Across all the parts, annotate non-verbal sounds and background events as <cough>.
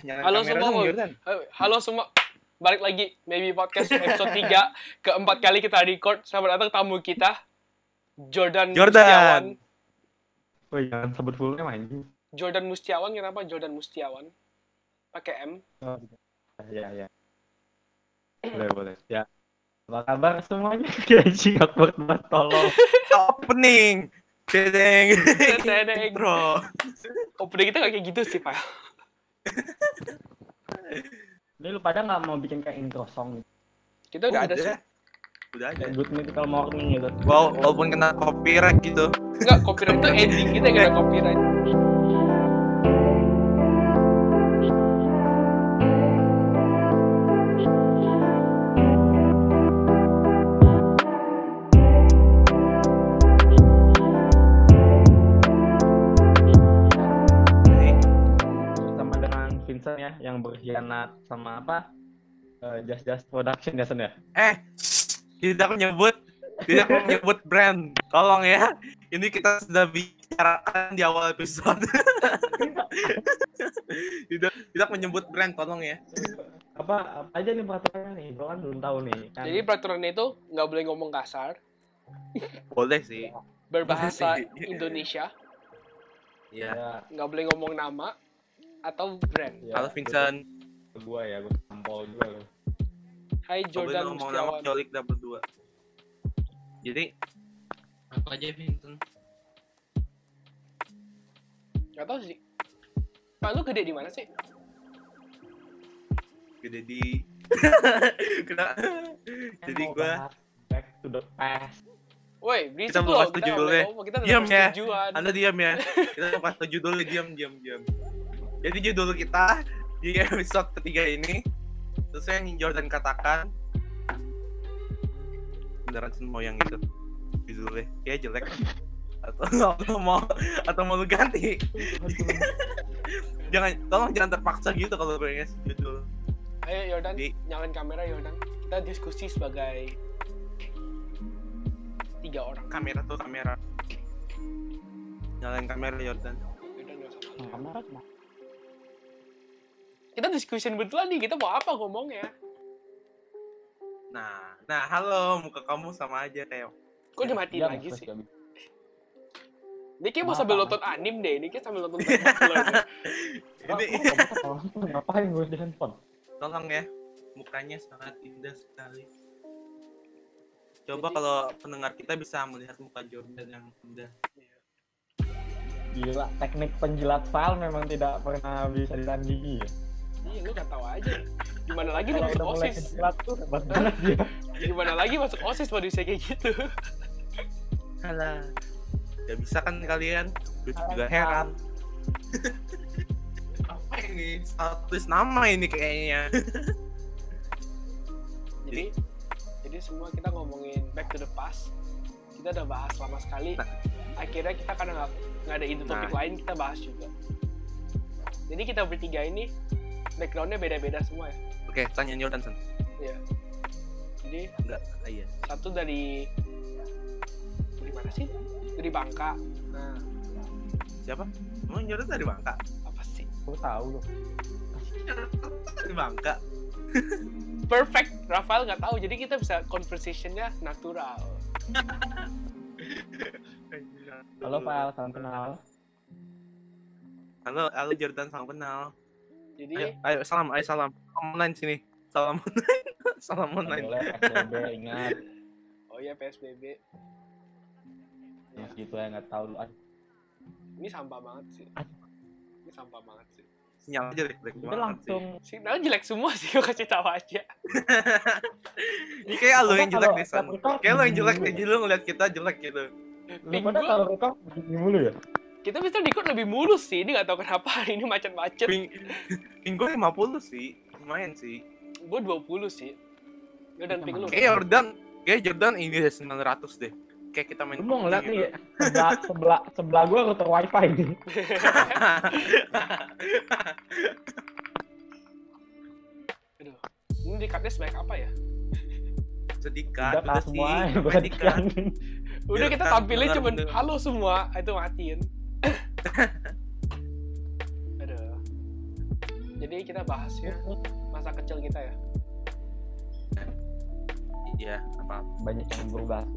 Nyalain Halo semua, dong, Halo semua, balik lagi Maybe Podcast episode 3 <laughs> Keempat kali kita record Selamat datang tamu kita Jordan, Jordan. Mustiawan Woi jangan sebut full name anjing. Jordan Mustiawan, kenapa Jordan Mustiawan? Pakai M Oh, ya ya. Boleh boleh. Ya. Apa kabar semuanya? <laughs> Anjing awkward banget tolong. <laughs> Opening. Dedeng. Dedeng. Bro. Opening kita gak kayak gitu sih, Pak Ini lu pada nggak mau bikin kayak intro song gitu? Kita udah ada sih Udah ada. Good Mythical Morning gitu. Wow, walaupun kena copyright gitu. Enggak, copyright itu ending kita gak ada copyright yang berkhianat sama apa? Eh, Just Just Production ya Sen ya? Eh, tidak menyebut tidak menyebut brand. Tolong ya. Ini kita sudah bicarakan di awal episode. <laughs> tidak tidak menyebut brand, tolong ya. Apa, apa aja nih peraturannya nih? Gua kan belum tahu nih. Kan, Jadi peraturan itu nggak boleh ngomong kasar Boleh sih. Berbahasa. Indonesia Ya. ya, nggak boleh ngomong nama atau brand ya, Halo Vincent. Gua ya, gua tampol juga lu. Hai Jordan ngomong nama Jolik dah berdua. Jadi apa aja Vincent? Gak tau sih Pak lu gede di mana sih? Gede di <laughs> Kena... Jadi Mau gua Back to the past. Woi, berisik Kita loh. Kita nggak judulnya. Kita Diam ya. Anda diam ya. <laughs> Kita mau kasih judulnya diam diam diam. Jadi judul kita di episode ketiga ini sesuai yang Jordan katakan beneran sih mau yang itu judulnya. Ya jelek. Atau atau mau atau mau lu ganti. Jangan tolong jangan terpaksa gitu kalau gue ngasih judul. Ayo Jordan, Di- nyalain kamera Jordan. Kita diskusi sebagai tiga orang. kamera tuh kamera. Nyalain kamera Jordan Jordan nggak usah. Nah, kamera cuma Kita diskusi betulan nih. Kita mau apa ngomongnya? nah nah halo muka kamu sama aja kayak Kok dimatiin Diam, lagi sih? Ini kayak mau sambil nonton anim deh. Ini kayak sambil nonton <laughs> ini ngapain gue di handphone? tolong ya mukanya sangat indah sekali coba Jadi- kalau pendengar kita bisa melihat muka Jordan yang indah Gila, teknik penjilat file memang tidak pernah bisa ditandingi ya. Iya, lu gak tahu aja. Gimana lagi dia Kalau masuk OSIS? tuh. <laughs> Gimana lagi masuk OSIS baru bisa kayak gitu? Alah. Gak bisa kan kalian gue juga heran apa ini status nama ini kayaknya Jadi, jadi semua kita ngomongin back to the past. Kita udah bahas lama sekali. Nah. Akhirnya kita karena nggak nggak ada ide topik Nah. lain kita bahas juga. Jadi kita bertiga ini backgroundnya beda-beda semua ya. oke tanya Jordan sen Iya. Jadi enggak ah, iya satu dari dari mana sih? Dari Bangka. Nah, siapa emang Jordan dari Bangka apa sih? Gue tahu loh. dari Bangka Perfect. Rafael nggak tahu. Jadi kita bisa conversationnya natural. Halo Pak, salam kenal. halo halo Jordan salam kenal Jadi ayo, ayo salam ayo salam salam online sini salam online <laughs> salam online Boleh PSBB ingat. oh ya PSBB. Ya, gitu ya nggak tahu lu. Ini sampah banget sih. Ini sampah banget sih. sinyal aja deh Kita banget langsung Signal jelek semua sih, <laughs> gue kasih tahu aja. sih. <laughs> ini kayak lu yang jelek nih San kayak lu yang jelek nih jadi lu ngeliat kita jelek gitu Lu pada kalau rekor begini mulu ya? Kita bisa record lebih mulus sih, ini gak tahu kenapa hari <laughs> ini macet-macet. ping ping gue 50 sih lumayan sih Gue 20 sih. Gue dan ping lu. kayak Jordan kayak Jordan ini deh 900 deh kayak kita main Lu mau ngeliat gitu. nih <laughs> sebelah sebelah sebelah gue router wifi nih. <laughs> Aduh. Ini di cutnya sebaik apa ya? sedikat Udah udah sih semua perhatikan. Udah kita kan tampilnya cuman halo semua, itu matiin. Aduh. Jadi kita bahasnya masa kecil kita ya. Iya, apa? banyak yang berubah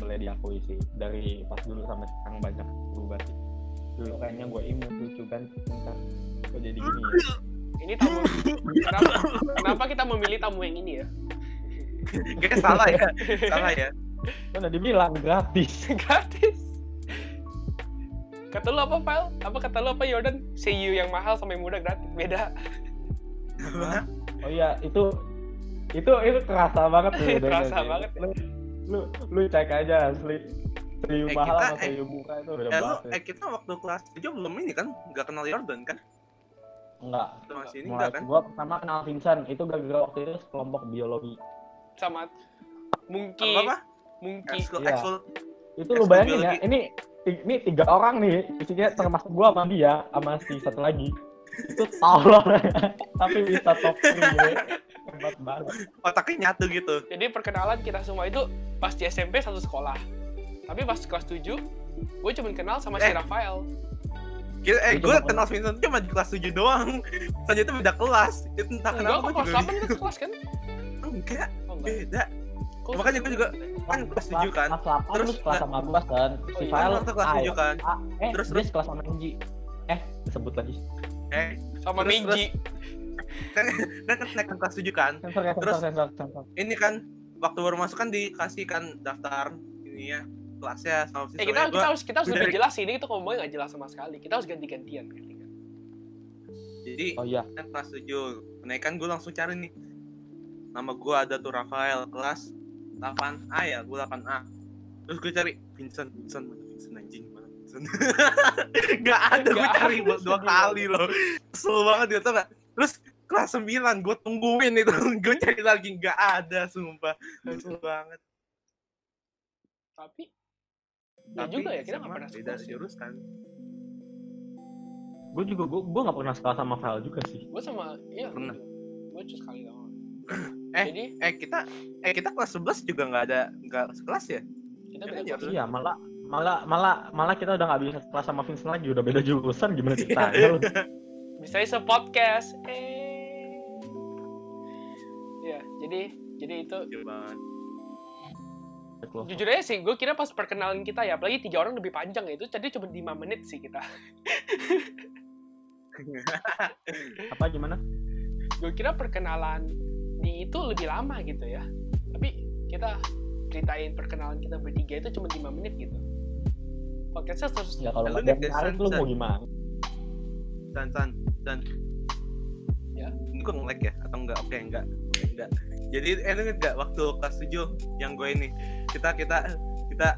boleh diakui sih dari pas dulu sampai sekarang banyak berubah sih dulu kayaknya gue imut lucu kan ntar kok jadi gini ya Ini tamu. kenapa, kenapa kita memilih tamu yang ini ya? Kayaknya salah ya. salah ya. kan udah dibilang gratis <laughs> Gratis. Kata lu apa, File? Apa kata lu apa, Jordan? CU yang mahal sama yang murah gratis. Beda. oh iya itu itu itu kerasa banget tuh <laughs> Kerasa banget ya. lu, lu lu cek aja asli Serius Eh, mahal kita- sama eh, serius buka itu beda Eh, lu, banget ya. eh kita waktu kelas 7 belum ini kan, nggak kenal Jordan kan? enggak masih ini enggak kan? gua pertama kenal Vincent itu gara-gara waktu itu kelompok biologi Sama Mungki. Apa apa? Mungki. Ekskul, Iya. ekskul. itu lu bayangin ya ini ini tiga orang nih isinya termasuk gua sama dia sama si satu lagi itu tolol <laughs> tapi bisa top 3 hebat banget Otaknya nyatu gitu. Jadi perkenalan kita semua itu pas di SMP satu sekolah. Tapi pas kelas 7, gue cuma kenal sama si Eh. Rafael. Kita, eh, Gua gue kenal Vincent cuma di kelas 7 doang. Selanjutnya beda kelas. Itu entah Enggak, kenapa kok gua kelas juga 8 kita sekelas kan? enggak Oh, enggak. beda. Kok- Makanya gue juga kan kelas 7 kan. kelas 8 Terus kelas sama gua kan si Oh iya, file Kan waktu kelas A, 7 ya? kan. A, eh Terus, dia terus. kelas sama Menji eh disebut lagi Eh, sama Meiji. kan kan kan naik ke kelas 7 kan. Terus- Ini kan waktu baru masuk kan dikasih kan daftar ini ya kelasnya sama Eh kita, kita harus kita harus lebih jelas ini kita ngomongnya nggak jelas sama sekali. Kita harus ganti-gantian. Jadi oh iya kan kelas 7 kenaikan gue langsung cari nih nama gue ada tuh Rafael kelas 8A ya gue 8A terus gue cari Vincent Vincent mana Vincent anjing mana Vincent? <laughs> Nggak ada gue cari buat dua kali loh kesel banget gitu nggak? Terus kelas 9 gue tungguin itu. <laughs> Gue cari lagi nggak ada sumpah. Kesel banget. Tapi ya juga ya kita nggak sama pernah beda jurusan gue juga gue gue nggak pernah sekolah sama file juga sih. Gue sama iya Pernah. Gue cuma sekali doang. Eh, Jadi eh kita eh kita kelas 11 juga nggak ada nggak sekelas ya? Kita Iya, beda iya, kelas. iya malah malah malah malah kita udah nggak bisa sekelas sama Vincent lagi udah beda jurusan gimana <laughs> ceritanya lu? Bisa se-podcast. Eh. Ya, jadi jadi itu Jujur banget. Jujur aja sih gue kira pas perkenalan kita ya apalagi tiga orang lebih panjang ya itu tadi cuma 5 menit sih kita. <laughs> Apa gimana? Gue kira perkenalan di itu lebih lama gitu ya. Tapi kita ceritain perkenalan kita bertiga itu cuma 5 menit gitu. Podcastnya terus ya kalau Lu nggak menarik San, lu San. mau gimana? Dan san dan Ya. ini gue nge-lag ya atau enggak? Oke enggak. Oke enggak. Jadi eh lu inget gak waktu kelas 7 yang gue ini. Kita kita kita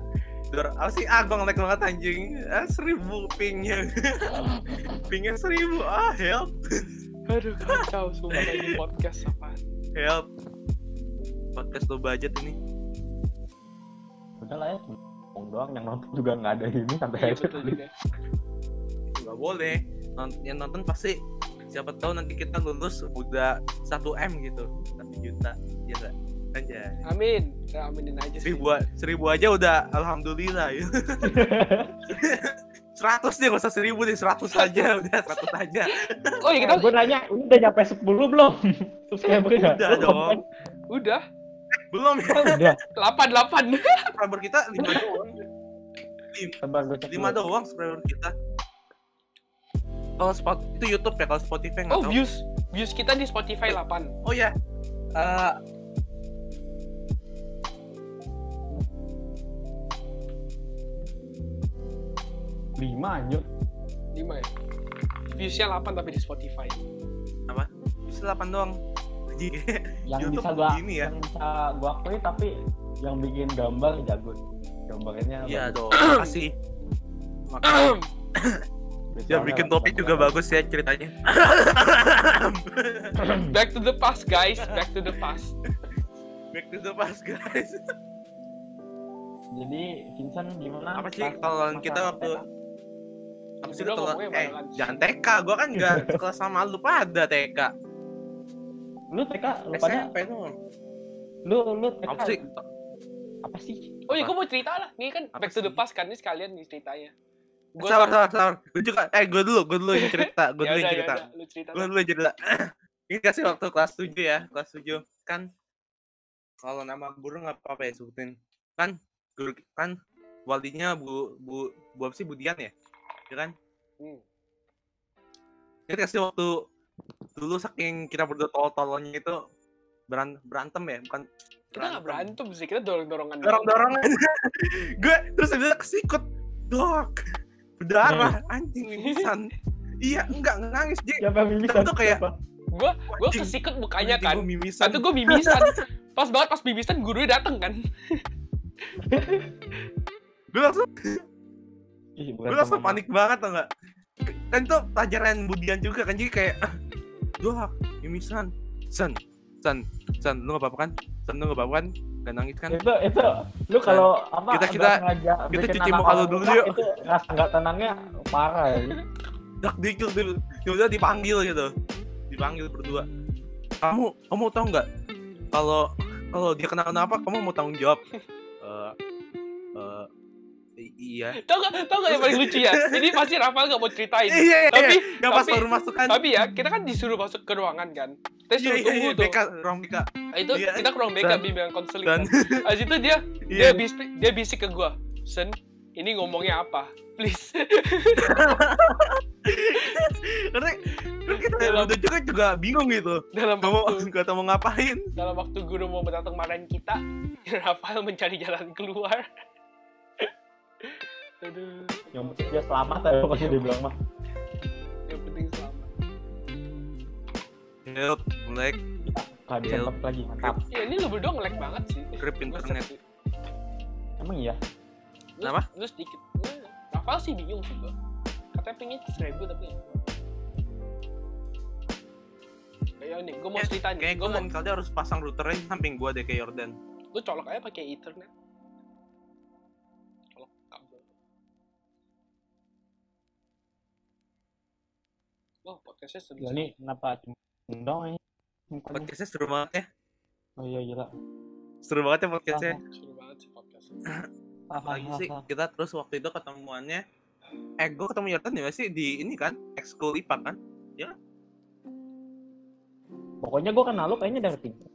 dor apa sih? Ah gue nge-lag banget anjing. Ah seribu pingnya. <laughs> Pingnya seribu. Ah help. Aduh kacau sumpah ini podcast apaan help podcast low budget ini. Udah lah ya ngomong doang yang nonton juga nggak ada ini sampai iya aja betul juga. Nggak boleh. Nont- yang nonton pasti siapa tahu nanti kita lulus udah 1 m gitu. 1 juta. Ya enggak aja. Amin. Ya aminin aja sih. seribu seribu aja udah alhamdulillah ya <laughs> <laughs> seratus deh gak usah seribu deh seratus <laughs> aja udah seratus aja. Oh iya kita gue nanya ini udah nyampe 10 belum? <laughs> Subscribernya udah dong. Udah. Belum ya? <laughs> Udah. Delapan delapan subscriber kita lima doang. Lima doang subscriber kita. Kalau spot itu YouTube ya kalau Spotify nggak oh tahu. views. Views kita di Spotify 8 oh ya Eh, lima anjir 5 ya? Viewsnya 8 tapi di Spotify. Apa? Bisa delapan doang. Jadi, <laughs> yang YouTube bisa gua begini ya. yang bisa gua akui tapi yang bikin gambar jago. Gambarnya iya bagus. dong. Makasih. <coughs> Makasih. Ya bikin topik juga bagus ya ceritanya. <coughs> Back to the past guys. Back to the past. Back to the past guys. Jadi Vincent gimana? Apa sih kalau kita waktu TK? Apa sih Udah kalau ngomongnya eh jangan TK gua kan nggak <laughs> kelas sama lu pada TK lu TK lu pada? SMP dong lu. Lu TK apa sih? Apa sih? Oh iya gue mau cerita lah. Ini kan Apa back to the past kan ini sekalian nih ceritanya. Gua sabar, sabar, sabar. Gue juga, eh gue dulu, gue dulu yang cerita, gue Ya dulu yang ya cerita. udah, lu cerita. Gue dulu yang cerita. <clears throat> Ini kasih waktu kelas 7 ya, kelas 7 kan kalau nama guru nggak apa-apa ya sebutin. Kan guru kan walinya Bu Bu Bu apa sih? Budian ya? Ya kan? Hmm. Ini kasih waktu dulu saking kita berdua tol-tolonnya itu beran- berantem ya, bukan Kita nggak berantem sih, kita dorong-dorongan. doang. dorong-dorong aja. <laughs> gue terus itu kesikut dok berdarah anjing mimisan iya enggak nangis dia Siapa mimisan? Itu kayak- gua Anjing. kesikut mukanya kan. gua mimisan Satu gue mimisan. Pas banget pas mimisan gurunya dateng kan. gue langsung gue langsung panik banget tau nggak? Kan itu pelajaran Budian juga kan jadi kayak "Ah, dok mimisan san san san lu gak apa-apa kan? San lu gak apa-apa kan? Gak nangis kan? Itu itu lu kalau apa Kita- kita- kita cuci muka lu dulu yuk. Itu rasa nggak tenangnya parah ya. dak dikit dulu tiba dipanggil gitu. Dipanggil berdua. Kamu kamu tahu nggak kalau kalau dia kena kenapa kamu mau tanggung jawab. Eh, i- iya Tau gak, tau gak yang paling lucu ya? <laughs> Ini pasti Rafael gak mau ceritain. iya iya Tapi, iya nggak pas tapi- baru masuk kan tapi ya, kita kan disuruh masuk ke ruangan kan. Kita iya suruh iya tunggu iya tuh. BK ruang BK Nah, itu Iya. kita ke ruang BK Dan- bimbingan konseling dan kan. Habis itu dia <laughs> iya dia bisik dia bisik ke gua. Sen, ini ngomongnya apa? Please. <laughs> karena kan kita Dalam- juga juga bingung gitu dalam waktu tahu mau ngapain dalam waktu guru mau datang marahin kita, Rafael mencari jalan keluar. Aduh, Yang penting dia selamat ya pokoknya dia bilang mah. yang penting selamat. Help, Kehabisan Iya. topik lagi mantap. Ya ini lu berdua nge-lag banget sih. grip internet Emang iya. lu- Kenapa? Lu sedikit. Lu- Rafael sih bingung sih gua. Katanya pengen seribu tapi Kayak ini, gue mau Ya, cerita nih. kayak Gue gue mau, kali harus pasang routernya di samping gua deh kayak Jordan lu colok aja pakai ethernet. Podcastnya Ya, sedih. ini kenapa cuma dong ini? Mukanya. podcastnya seru banget ya Oh iya gila. seru banget ya podcastnya Seru banget sih podcastnya. lagi sih kita terus waktu itu ketemuannya eh gue ketemu Jordan ya sih di ini kan ekskul IPA kan Pokoknya gua kenal lu kayaknya dari Pincen.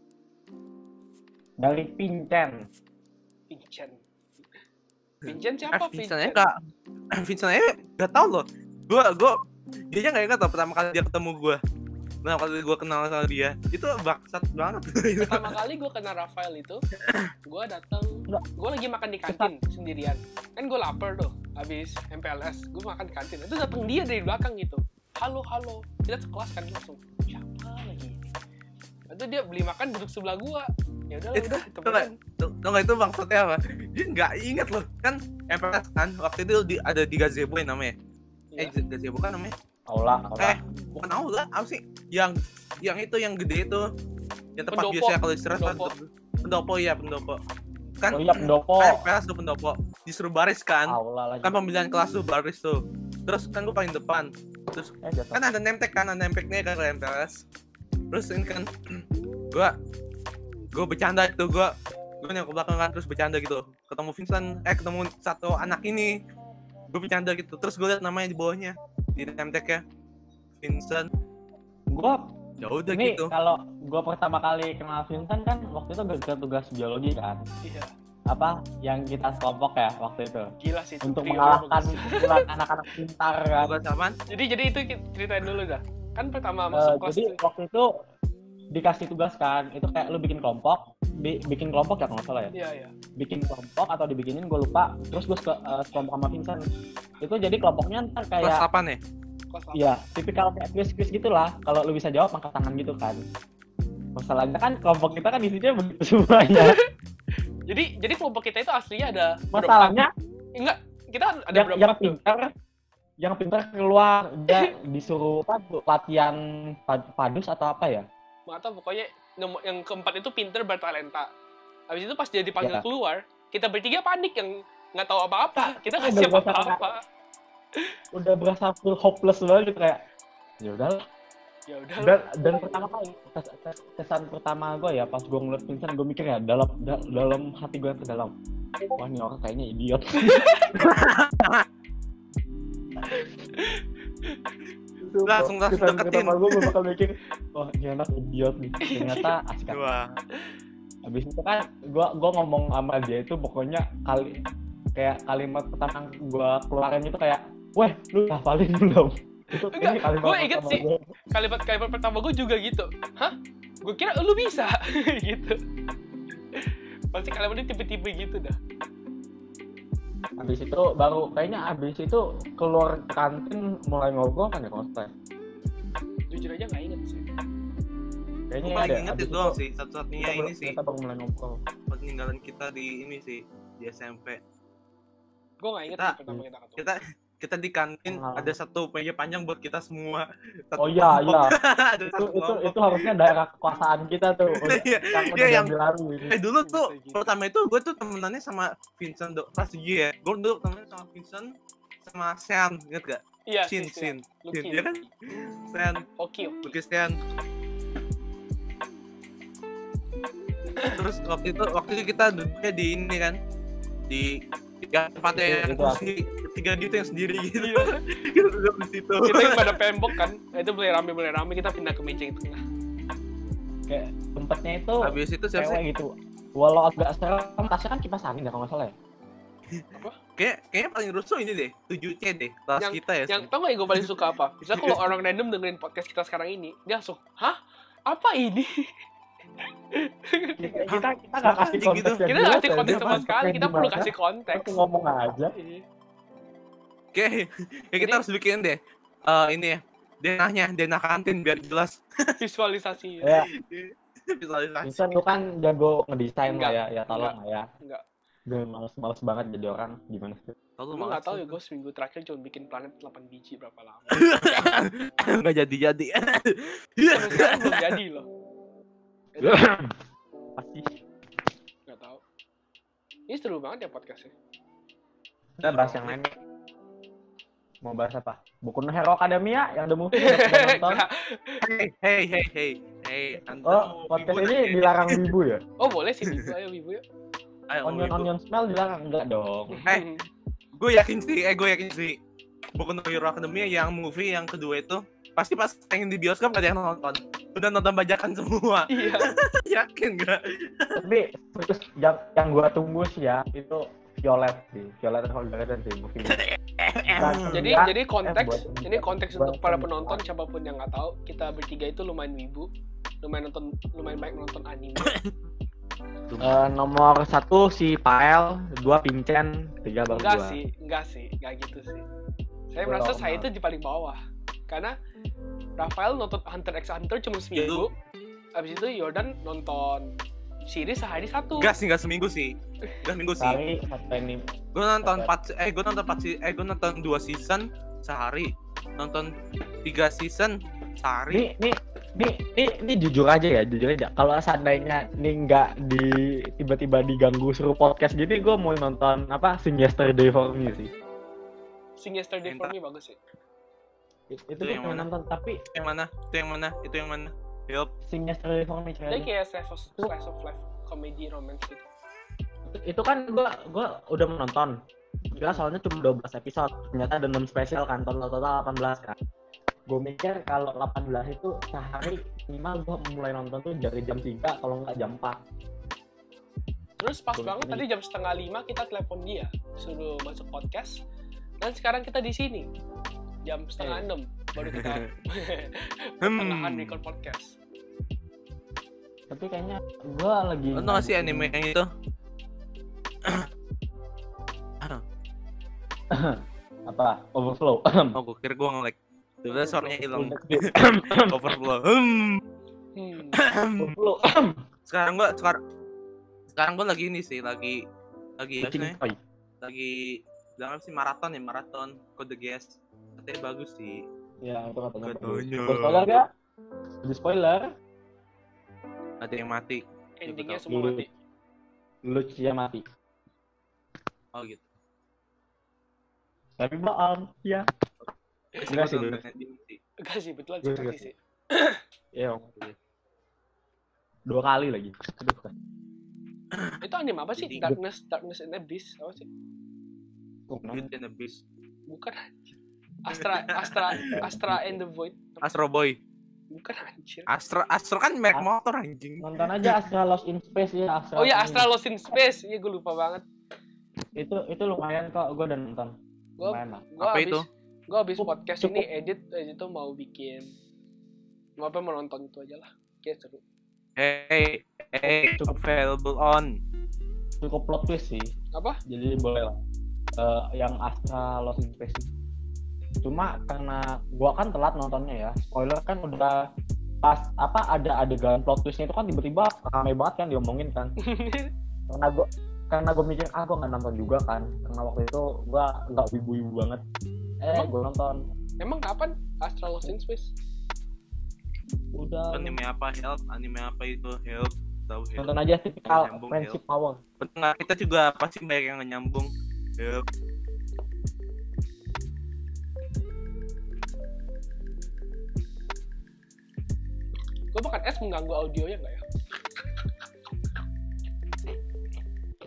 Dari Pincen. Vincent. Vincent eh siapa? Vincent nya gak <clears throat> Vincent nya gak tau loh gue gue dia nya gak ingat tau pertama kali dia ketemu gue pertama kali gue kenal sama dia itu baksat banget <laughs> Pertama kali gue kenal Rafael itu, gue datang, gue lagi makan di kantin sendirian. Kan gue lapar tuh, habis MPLS, gue makan di kantin. Itu datang dia dari belakang gitu. Halo, halo. Kita sekelas kan langsung. Siapa lagi? Itu dia beli makan duduk sebelah gue. Ya udah, Itu- udah, itu temenan. Tuh, tau gak itu maksudnya apa? Dia nggak inget loh kan MPS kan waktu itu di, ada di gazebo yang namanya eh Iya. gazebo kan namanya Aula, aula. eh bukan aula apa sih yang yang itu yang gede itu yang tempat Pendopo. biasa kalau istirahat kan Pendopo. pendopo iya pendopo kan Oh iya pendopo. MPS tuh pendopo disuruh baris kan Aula lagi. kan pemilihan kelas tuh baris tuh terus kan gue paling depan terus Eh jatuh. kan ada nemtek kan ada nempeknya kan kalau MPLS terus ini kan <clears throat> gua gua bercanda itu gua gua nengok ke belakang kan terus bercanda gitu ketemu Vincent eh ketemu satu anak ini gue bercanda gitu terus gue liat namanya di bawahnya di nemtek ya Vincent Gua ya udah ini gitu kalau gua pertama kali kenal Vincent kan waktu itu gara tugas biologi kan. Iya. Apa yang kita kelompok ya waktu itu Gila sih. itu untuk mengalahkan anak-anak pintar kan. apaan Jadi, jadi itu kita ceritain dulu dah. Kan pertama Eh, masuk kelas jadi tuh. waktu itu dikasih tugas kan itu kayak lu bikin kelompok bi- bikin kelompok ya kalau nggak salah ya? Iya, iya. bikin kelompok atau dibikinin gue lupa. Terus gue ke eh, sekelompok sama Vincent. Itu jadi kelompoknya ntar kelas kayak apa nih Kelas apa? ya tipikal kayak quiz quiz gitulah kalau lu bisa jawab angkat tangan gitu kan. Masalahnya kan kelompok kita kan isinya begitu semuanya. <laughs> Jadi, jadi kelompok kita itu aslinya ada masalahnya Enggak, kita ada yang, yang berempat tuh. pintar yang pintar keluar dia <laughs> disuruh apa latihan pad- padus atau apa ya? Tahu pokoknya yang keempat itu pinter bertalenta. Habis itu pas dia dipanggil Ya. keluar kita bertiga panik yang nggak tahu apa-apa. <laughs> Kita nggak siap apa-apa. <laughs> Udah berasa full hopeless banget kayak ya udah ya udah dan, dan pertama kali kes- kes- kesan pertama gue ya pas gue ngeliat Vincent gue mikir ya dalam da- dalam hati gue yang terdalam wah ini orang kayaknya idiot <laughs> Langsung- langsung deketin. gue bakal mikir oh ini anak idiot nih. Ternyata <laughs> asik habis itu kan gua gua ngomong sama dia itu pokoknya kali kayak kalimat pertama gua keluarin itu kayak weh lu hafalin <laughs> belum itu Enggak, ini kalimat gua inget pertama sih. kalimat kalimat pertama gue juga gitu. Hah? Gue kira lu bisa? <laughs> Gitu. Pasti kalimatnya tipe-tipe gitu dah habis itu baru kayaknya habis itu keluar kantin mulai ngobrol kan ya cosplay jujur aja nggak inget sih kayaknya ada. inget itu doang sih. Satu-satunya kita ini sih kita baru mulai ngobrol peninggalan kita di ini sih di SMP. gue nggak inget Kita- kita ketemu Kita kita di kantin Pengalaman. ada satu meja panjang buat kita semua. Satu oh iya kelompok. iya <laughs> ada itu satu itu itu harusnya daerah kekuasaan kita tuh <laughs> Iya, yang iya, yang- diambil alih ini. Eh dulu tuh gitu. pertama itu gue tuh temenannya sama Vincent do kelas 7 ya. Gue dulu temenannya sama Vincent sama Sean, inget gak? iya Shin, sih, Shin, Shin, iya kan? Sean, Oke, oke. Sean. Terus waktu itu waktu itu kita duduknya di ini kan di tiga tempatnya Itu- yang itu kursi tiga gitu yang sendiri gitu. Iya. <laughs> kita duduk di situ. kita yang pada pembok kan itu mulai rame mulai rame kita pindah ke meja itu tengah kayak tempatnya itu Habis itu siapa sih? gitu walau agak serem tasnya kan kipas angin ya kalau nggak salah ya Kayak kayaknya paling rusuh ini deh, 7C deh, kelas Yang- kita ya. yang tau gak yang gue paling suka apa misalnya kalau <laughs> orang random dengerin podcast kita sekarang ini dia langsung hah apa ini kita kita kita nggak kasih Gitu. konteks yang kita nggak kasih ya, konteks sama sekali kita perlu kasih konteks kita ngomong aja Iya. Kayak kayak kita Jadi- harus bikin deh. eh ini ya. Denahnya, denah kantin biar jelas. visualisasi <laughs> ya Visualisasi. bisa lu kan jago ngedesain lah ya ya tolong lah ya Enggak. gue males males banget jadi orang gimana sih Tahu gue nggak tahu ya gue seminggu terakhir cuma bikin planet 8 biji berapa lama <laughs> Enggak jadi-jadi. sampai sekarang belum jadi loh <coughs> pasti. Nggak tahu. Ini seru banget ya podcastnya. Kita bahas yang lain. Mau bahas apa? Buku No Hero Academia yang The Movie udah pernah <laughs> nonton. Hey, hey, hey, hey. Hey, Anda oh mau podcast ini dilarang wibu ya? Oh boleh sih ibu ayo ibu ya Ayo, onion onion smell dilarang? Enggak dong. Eh. Gue yakin sih, eh gue yakin sih. Buku No Hero Academia yang movie yang kedua itu pasti pas pengen di bioskop gak ada yang nonton. Udah nonton bajakan semua. <laughs> iya. <laughs> Yakin gak? tapi terus yang yang gua tunggu sih ya itu Violet sih. Violet Evergarden sih movie <laughs> jadi Ya, jadi konteks buat- ini konteks buat- untuk para penonton. siapa pun yang nggak tahu kita bertiga itu lumayan wibu lumayan nonton lumayan baik nonton anime. Eh, nomor satu si Pael dua Pincen tiga baru enggak sih enggak sih enggak gitu sih. Saya Belum, merasa saya itu di paling bawah karena Rafael nonton Hunter x Hunter cuma seminggu habis itu Jordan nonton series sehari satu Gak sih, gak seminggu sih. Gak seminggu sih. kali satu anime Gue nonton empat, eh gue nonton empat, eh gue nonton dua season sehari. Nonton tiga season sehari. Nih, nih, nih, nih, nih jujur aja ya, jujur aja. Kalau seandainya nih nggak di tiba-tiba diganggu suruh podcast gini, gue mau nonton apa Sing Yesterday for Me sih. Sing Yesterday for. Me bagus sih It- Itu Itu yang mana? nonton, tapi Yang mana? Itu yang mana? Itu yang mana? Yup. Sing Yesterday for Me dia kayak slice of, slice of life comedy romance gitu Itu- Itu kan gue gua udah menonton. Kira soalnya cuma 12 episode, ternyata ada 6 spesial kan, total total 18 kan. Gue mikir kalau 18 itu sehari minimal gue mulai nonton tuh dari jam 3 kalau nggak jam 4. Terus pas banget tadi jam setengah lima kita telepon dia suruh masuk podcast dan sekarang kita di sini jam setengah Eh. enam baru kita <laughs> <laughs> Hmm. pertengahan record podcast. Tapi kayaknya gue lagi Lo tau gak sih anime yang itu? <clears throat> <clears throat> apa overflow <clears throat> Oh, gue kira gue nge-lag. Tiba-tiba suaranya hilang. Overflow. Overflow. Hmm. Hmm. overflow sekarang gue sekarang sekarang gue lagi ini sih, lagi lagi lagi bilang apa sih maraton ya maraton kode GS katanya bagus sih ya itu katanya Katanya. Gua spoiler gak di spoiler ada yang mati Endingnya betul. semua mati. Lucia mati oh gitu tapi bohong ya Enggak sih, sih. Enggak sih betulan sih mati sih. ya dua kali lagi Aduh, kan. Itu anime apa sih? Darkness Darkness and Abyss apa sih? Oh? Beauty and the Beast Bukan. Astra Astra Astra and the Void. Astro Boy. Bukan anjir. Astro Astro kan merek motor anjing. Nonton aja Astra Lost in Space ya Astra. Oh ya in- Astra Lost in Space. Iya gue lupa banget. Itu itu lumayan kok gue udah nonton. Gua Lumayan lah. gua Apa habis, itu? Gua habis podcast cukup. ini edit edit tuh mau bikin mau apa mau nonton itu aja lah. Kayak seru. Hey, hey, available on. Cukup plot twist sih. Apa? Jadi boleh lah. Eh, yang Astra Lost in Space. Cuma karena gua kan telat nontonnya ya. Spoiler kan udah pas apa ada adegan plot twistnya itu kan tiba-tiba ramai banget kan diomongin kan. <laughs> karena gua karena gue mikir ah gue nggak nonton juga kan karena waktu itu gua nggak wibu-wibu banget eh Emang? gue nonton Emang kapan Astra Lost in Space? udah Anime apa help? Anime apa itu help? Tahu help? nonton aja tipikal Nyambung, friendship power nggak? Kita juga pasti banyak yang nyambung. Help. Gue makan es mengganggu audionya nggak ya?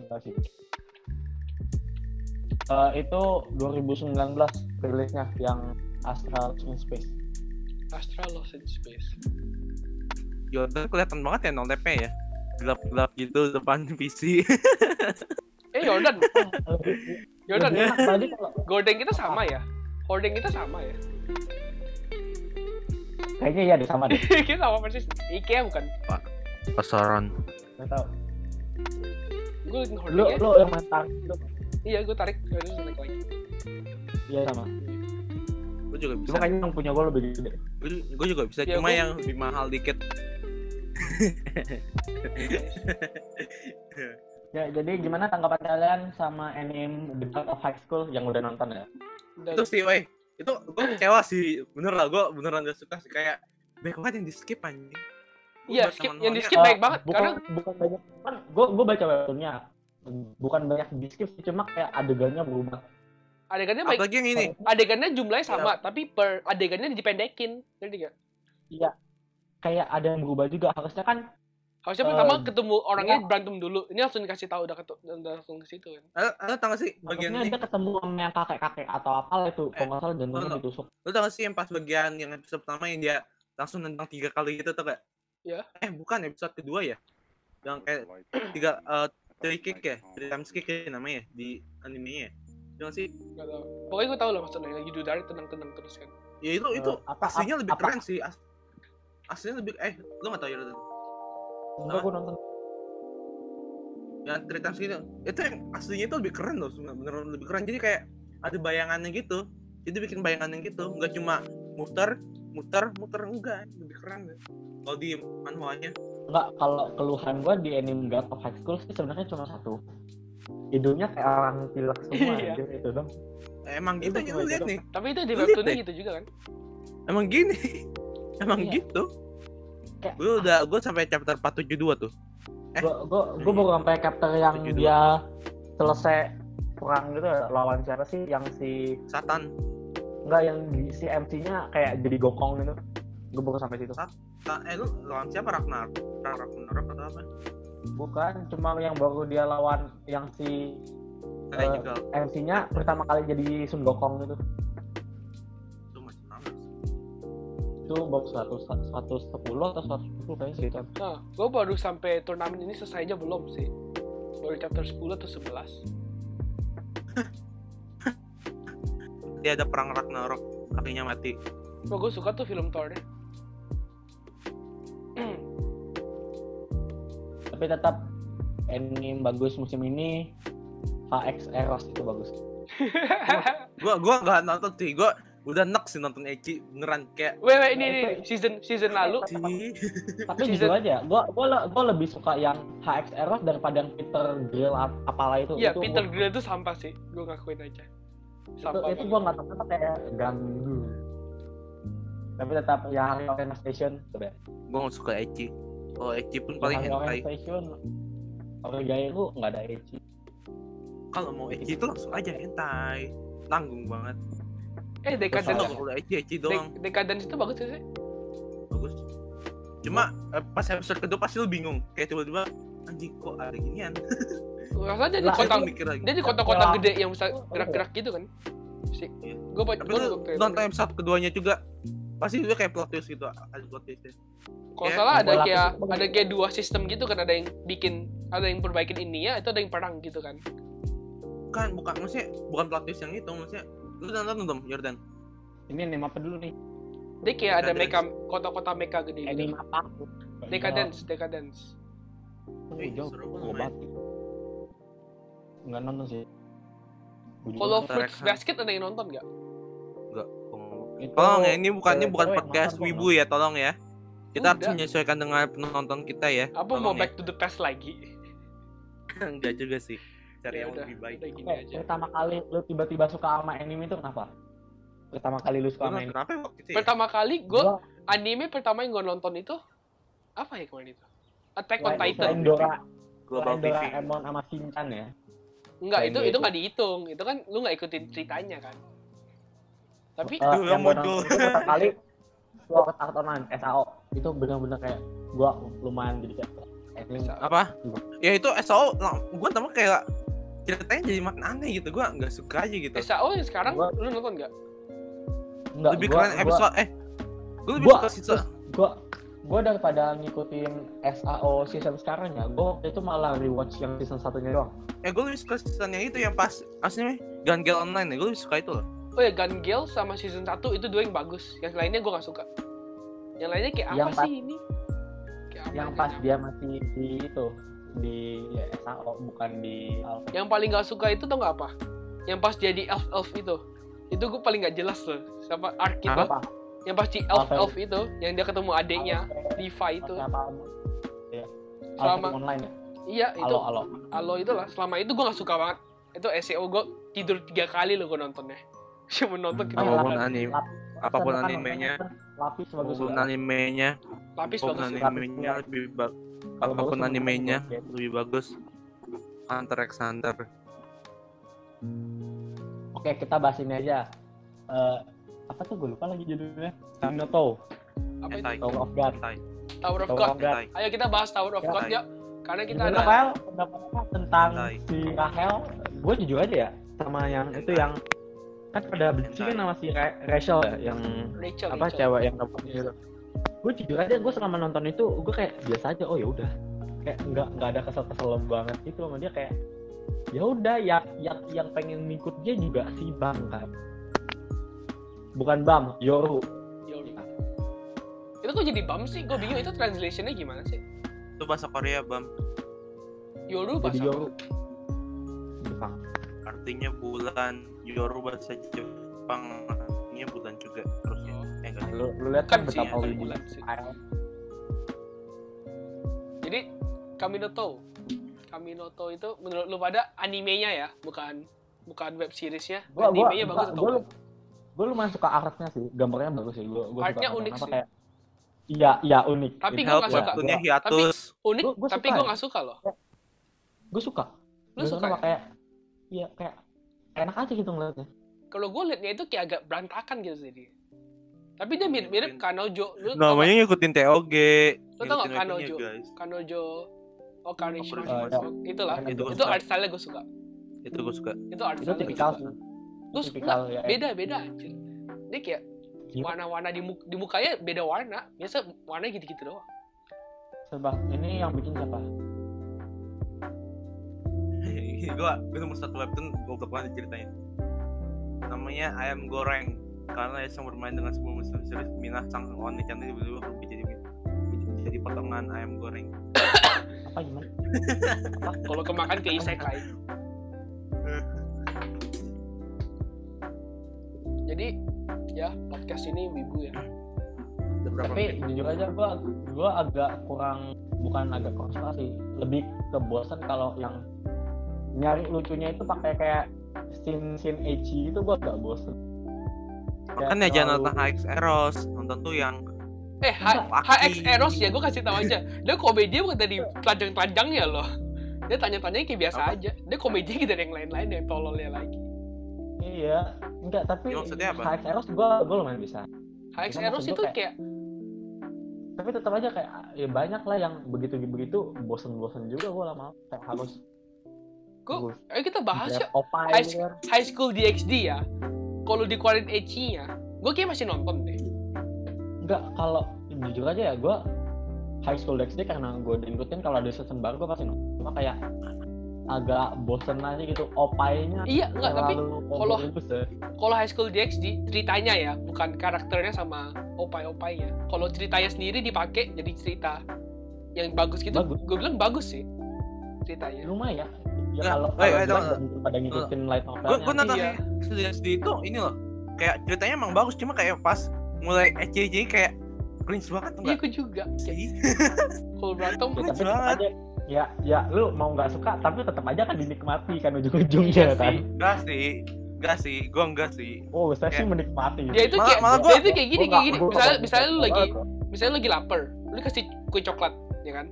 enggak sih Eh, itu 2019 rilisnya yang Astra in Space Astra Lost in Space. Jordan kelihatan banget ya nollepnya ya. Gelap-gelap gitu depan <laughs> PC. Eh Jordan, <laughs> Jordan, enak tadi kalau gorden kita sama ya? Hording kita sama ya? Kayaknya iya deh sama deh <laughs> kita sama persis. IKEA bukan? Pasaran. nggak tahu Gue lu hordingnya. lu yang mentar lu Iya gue tarik. Gue tarik lagi. iya sama Gue juga bisa. cuma kayaknya yang punya gue lebih gede Gue juga bisa. Ya, Cuma gua- yang lebih mahal dikit. <laughs> ya jadi gimana tanggapan kalian sama anime The God of High School yang udah nonton ya itu sih, weh. Itu gue kecewa sih. Bener lah, gue beneran gak suka sih. Kayak banyak banget yang di skip anjing. Iya, skip, yang di skip Eh, baik banget bukan karena bukan banyak kan gue gue baca webtoonnya bukan banyak di skip sih cuma kayak adegannya berubah adegannya baik. Apalagi yang ini. Adegannya jumlahnya sama, tapi per adegannya dipendekin. Ngerti gak? kayak ada yang berubah juga harusnya kan Harusnya Eh, pertama ketemu orangnya ya. berantem dulu. Ini langsung dikasih tahu udah ketemu udah langsung ke situ kan. Lo, lo tau gak sih bagian harusnya ini? dia ketemu sama yang kakek kakek atau apa itu Eh, kalau nggak salah jantungnya ditusuk Lo tau gak sih yang pas bagian yang episode pertama yang dia langsung nendang tiga kali gitu tau gak? Ya. Eh bukan episode kedua ya? Yang kayak tiga uh, three kick ya? Three times kick ya namanya di animenya ya? Jangan sih? Gak tau. Pokoknya gue tau lah maksudnya lagi Yudari tenang-tenang terus kan. Ya itu itu Eh, apa- aslinya lebih apa- keren sih. As aslinya lebih eh lo gak tau ya? Enggak gue nonton Yang three times kick itu yang aslinya itu lebih keren loh, sebenarnya. beneran lebih keren. Jadi kayak ada bayangannya gitu. Jadi bikin bayangannya gitu, nggak cuma muter, muter, muter enggak, lebih keren. Kalau di manualnya enggak kalau keluhan gue di anime God of High School sih sebenarnya cuma satu hidungnya kayak orang pilek semua Iya. anjir, itu dong emang gitu ya lihat itu nih Tapi itu di webtoonnya gitu juga kan. emang gini <laughs> emang Iya. gitu Kayak- gue udah gue sampai chapter 472 tuh. Eh. gue gue gue baru sampai chapter yang Tujuh dua. dia selesai perang gitu lawan siapa sih? Yang si Satan. Enggak yang si MC-nya kayak jadi gokong gitu. Gue baru sampai situ. Ta- eh lu lawan siapa? Ragnar Ragnarok atau apa? Bukan cuma yang baru dia lawan yang si kayak Eh, MC-nya pertama kali jadi Sun Gokong gitu itu baru 100 110 atau 110 kayaknya sih itu Nah, gue baru sampai turnamen ini selesai aja belum sih. Baru chapter 10 atau 11. dia ada perang Ragnarok kakinya mati Bro, gue suka tuh film Thor deh. tapi tetap anime bagus musim ini HX Eros itu bagus <laughs> gue gue nggak nonton sih gue udah nek sih nonton Eci beneran kayak Weh, weh, ini, ini, season season lalu. tapi Season- jujur aja gua gua le- gua lebih suka yang HX Eros daripada yang Peter Grill ap- apalah itu Iya, itu Peter gua, Grill itu sampah sih. Gue ngakuin aja. itu, Sampah itu banget. gua nggak tahu kenapa kayak ganggu tapi tetap yang Hari Orange Station coba ya. gue nggak suka Eci kalau Eci pun Yang paling Hari hentai Station Origaya itu nggak ada Eci kalau mau Eci itu langsung aja hentai tanggung banget Eh, kalau Eci Eci doang. De- Decadence itu bagus sih? bagus. Cuma eh, pas episode kedua pasti lu bingung. Kayak tiba-tiba anjing kok ada ginian? <laughs> Rasanya dia di kota mikir lagi. dia di kota-kota gede yang bisa gerak-gerak gitu kan. sih gue baca Tapi gue lu nonton episode keduanya juga pasti itu kayak plot twist gitu, ada plot twist. kalau Ya, salah ada kayak ada kayak dua sistem gitu kan ada yang bikin ada yang perbaikin ini ya itu ada yang perang gitu kan. Kan bukan maksudnya bukan plot twist yang itu, maksudnya lu nonton belum Jordan? Ini anime apa dulu nih? dia kayak ada meka kota-kota meka gede Anime gitu apa? decadence decadence Oh, jauh. seru Gua banget. banget. Nggak nonton sih. Kalau. Fruits. Basket ada yang nonton nggak Enggak. Itu Tolong ya, ini bukan ini bukan podcast wibu ya, tolong ya. Kita harus menyesuaikan dengan penonton kita ya. apa mau ya. back to the past lagi <laughs> Enggak juga sih. Cari Ya yang udah, lebih baik. udah gini Eh, aja pertama kali lu tiba-tiba suka sama anime itu kenapa? Pertama kali lu suka sama anime. kenapa waktu itu ya? pertama kali gue Gua- anime pertama yang gue nonton itu apa ya kemarin itu Attack on Titan selain Dora, Global TV. Doraemon sama Shinchan ya. Enggak, itu dia itu itu. nggak dihitung. Itu kan lu nggak ikutin ceritanya kan. Tapi Aduh, yang yang gua muncul. pertama kali Sword Art Online SAO itu bener-bener kayak gua lumayan jadi kayak. Apa? Ya itu SO gua tambah kayak ceritanya jadi makin aneh gitu. Gua nggak suka aja gitu. SAO yang sekarang Gua- lu nonton nggak? enggak lebih gua, keren gua- episode eh gua lebih gua- suka season gua gua daripada ngikutin SAO season sekarang ya gua waktu itu malah rewatch yang season satunya doang eh gua lebih suka season yang itu yang pas aslinya Gun Girl Online ya gua lebih suka itu loh Oh ya Gun Gale sama season 1 itu dua yang bagus. Yang lainnya gue nggak suka. Yang lainnya kayak apa Yang pas- sih ini? Kayak apa yang pas dia masih di itu di ya, SAO bukan di Alpha Yang paling nggak suka itu tau nggak apa? Yang pas jadi elf elf itu. Itu gue paling nggak jelas tuh. Sama arc itu. apa Yang pas di elf Apa? elf itu, yang dia ketemu adeknya, Levi itu. apa ya Selama- online ya Iya itu. halo halo Halo itu lah. Selama itu gue nggak suka banget. Itu SEO gue tidur tiga kali loh gue nontonnya. Cuma nonton kita Apa pun anime- lapis- apa pun kan animenya. kan lapis bagus apa pun animenya lapis apa pun bagus. anime. animenya lebih ba Kalau apa pun bagus, animenya bagus. lebih bagus Hunter x Hunter oke kita bahas ini aja Eh, apa tuh gue lupa lagi judulnya Naruto Apa itu? Tower of God. Tower of Tower God. of God Hentai. Ayo kita bahas Tower of. God ya. Karena kita ada Rafael pendapat apa tentang si Rahel gue jujur aja ya sama yang itu yang kan pada benci kan Hentai. sama si Ra- Rachel ya yang Rachel. apa Rachel. cewek yang dapat itu gue jujur aja gue selama nonton itu gue kayak biasa aja oh ya udah. Kayak nggak nggak ada kesel kesel banget gitu sama dia kayak ya udah yang yang yang pengen ngikut dia juga si bang kan. Bukan bang yoru. Yoru. Itu kok jadi bam sih? Gue bingung itu translationnya gimana sih? itu bahasa Korea bam. Yoru jadi bahasa yoru. Jepang. Artinya bulan Yoru bahasa Jepang artinya bulan juga lu lu lihat Kan sih, betapa ya, wibu sih. Jadi Kaminoto. Kaminoto itu menurut lu pada animenya ya, bukan bukan web seriesnya. gua gua animenya bagus atau gua, gua lumayan suka artnya sih gambarnya bagus sih gua gua Artnya suka unik sih. kayak iya iya unik Tapi Itu gua help nggak suka. webtoonnya hiatus Unik, Gua- gua tapi suka gue ya. nggak suka loh. gue suka Lu Gua suka ya? kayak iya kayak enak aja gitu ngeliatnya Kalau gue liatnya itu kayak agak berantakan gitu jadi. Tapi dia mirip-mirip Kanojo. Lu namanya ngikutin TOG Lu tau webtoonnya, Kanojo? guys Kanojo Oh. Oh, iya. Itulah. Kanojo. Itu Itu art style gue suka. itu gue suka Itu art itu style tipikal gue suka. Ya beda beda anjir. Dia kayak warna-warna di, mu- di mukanya beda warna. Biasa warna gitu-gitu doang. coba ini yang bikin siapa <laughs> gue gue nemu satu webtoon goblok banget ceritanya namanya ayam goreng karena Esa bermain dengan sebuah musuh serius Minah sang wanita cantik tiba-tiba berubah jadi jadi potongan ayam goreng <coughs> apa gimana Kalau kemakan ke isekai. Jadi ya podcast ini wibu ya. Tapi menit? jujur aja gua gua agak kurang bukan agak kurang suka sih lebih ke bosan kalau yang nyari lucunya itu pakai kayak scene scene ecchi itu gua agak bosen makanya Kayak jangan nonton HX Eros nonton tuh yang Eh, H-. HX Eros ya, gue kasih tahu aja. Dia komedi bukan dari telanjang-telanjang ya loh. Dia tanya-tanya kayak biasa Apa? aja. Dia komedi gitu dari yang lain-lain yang tololnya lagi. iya enggak tapi Ya, maksudnya apa? HX Eros gua gua lumayan bisa HX Cuma Eros itu gua kayak tapi tetap aja kayak ya banyak lah yang begitu begitu bosen-bosen juga gua lama kayak harus harus ayo kita bahas ya High- gitu kan. High School DxD ya. Kalau dikeluarin ecchi-nya, gue kayak masih nonton deh. Enggak, kalau jujur aja ya gue High School DxD karena gue ngikutin kalau ada season baru gue pasti nonton. Cuma kayak agak bosen aja gitu. Opainya Iya, enggak, tapi kalau- ya. kalau High School DxD ceritanya ya, bukan karakternya sama opai-opainya. Kalau ceritanya sendiri dipakai jadi cerita yang bagus gitu, gue bilang bagus sih ceritanya. lumayan. Ya kalau pada ngikutin light gue novelnya. gue nonton Iya. iya. SD itu ini loh kayak ceritanya emang bagus cuma kayak pas mulai ECJ kayak cringe banget tuh Iya, enggak gue juga. sih <laughs> Kalau berantem, Ya, Cringe banget. ya ya lu mau nggak suka tapi tetap aja kan dinikmati kan Iya ujung-ujungnya sih. kan enggak sih enggak sih gue enggak sih oh saya sih menikmati dia itu kayak, malah dia gua- itu kayak gini, kayak gini. Misalnya, misalnya lu lagi, misalnya lu lagi lapar, lu kasih kue coklat, ya kan?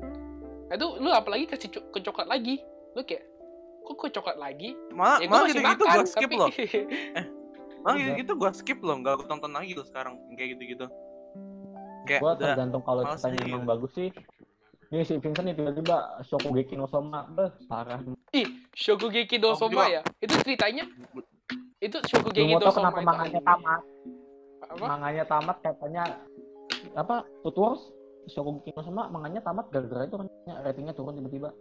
Nah, itu lu apalagi kasih kue coklat lagi, lu kayak, kok kue coklat lagi? malah Ya gue malah gitu gitu gue skip tapi loh <laughs> malah Iya. gitu gitu gue skip loh nggak gue tonton lagi loh sekarang yang kayak gitu gitu kayak gua udah tergantung kalau ceritanya emang gitu. bagus sih ini si Vincent nih tiba-tiba Shokugeki no Soma beh parah Ih, Shokugeki no Oh, Soma ya? Itu ceritanya, itu Shokugeki no Soma kenapa itu manganya tamat Apa? manganya tamat katanya apa Tutuos Shokugeki no Soma manganya tamat gara-gara itu kan ratingnya turun tiba-tiba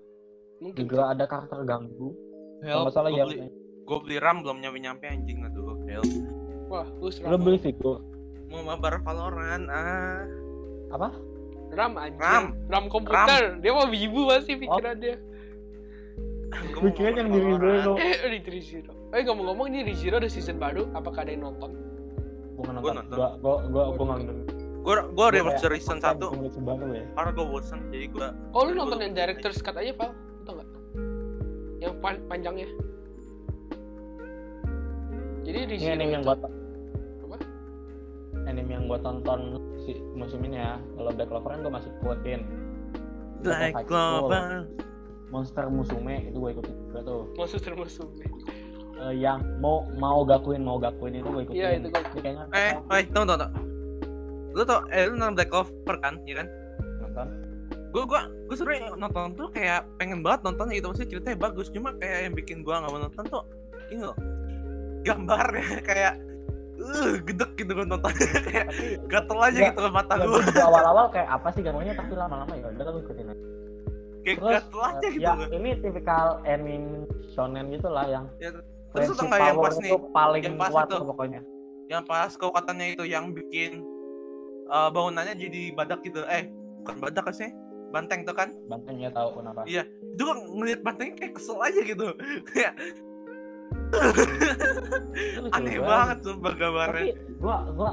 Mungkin. juga ada karakter ganggu help nggak salah gue ya beli gue beli RAM belum nyampe nyampe anjing aduh help Wah, lu lu seram. beli figur mau mabar Valorant ah apa Ram anjir. Ram. Ram komputer. Dia mau wibu masih pikirannya. Gua mau Pikiran yang diri Valorant. dulu. Eh, di Rizero. Eh, ngomong-ngomong ini Rizero ada season baru. Apakah ada yang nonton? gua nggak Gua nonton nonton. gua gua gua Gua gua nggak nonton. nonton gue gue Gua rewatch kayak- dari season kayak 1 ngeliat sebaru ya karena gue bosan jadi gue Oh, lu nonton yang director's cut aja, Val? Yang pan- panjangnya. Jadi ini Rizero anime yang gua Apa? anime yang gua tonton si musim ini ya. Kalau Black Clover kan gua masih ikutin. Black Clover. Monster Musume itu gua ikutin juga tuh. Monster musuh. Eh, yang mau mau gakuin mau gakuin itu gua ikutin. Iya, itu Ini kayaknya eh eh tunggu tunggu tunggu. lu tau eh lu nonton Black Clover kan iya kan? Nonton gue gue gue sebenernya nonton tuh kayak pengen banget nonton gitu maksudnya ceritanya bagus cuma kayak yang bikin gue nggak mau nonton tuh ini loh gambarnya <laughs> kayak uh gedek gitu gue nonton <laughs> kayak gatel aja gitu mata ya, gue <laughs> awal-awal kayak apa sih gambarnya tapi lama-lama ya udah gua ikutin aja. kayak terus gatel aja eh, gitu ya gua. ini tipikal anime shonen gitu lah yang Ya, terus tau nggak yang pas nih itu paling yang pas kuat itu. pokoknya yang pas kekuatannya itu yang bikin eh, bangunannya jadi badak gitu eh bukan badak sih banteng tuh kan? Bantengnya tahu kenapa. Iya. itu kan ngeliat bantengnya kayak kesel aja gitu. <laughs> Kayak aneh banget sumpah gambarnya. Tapi gua gua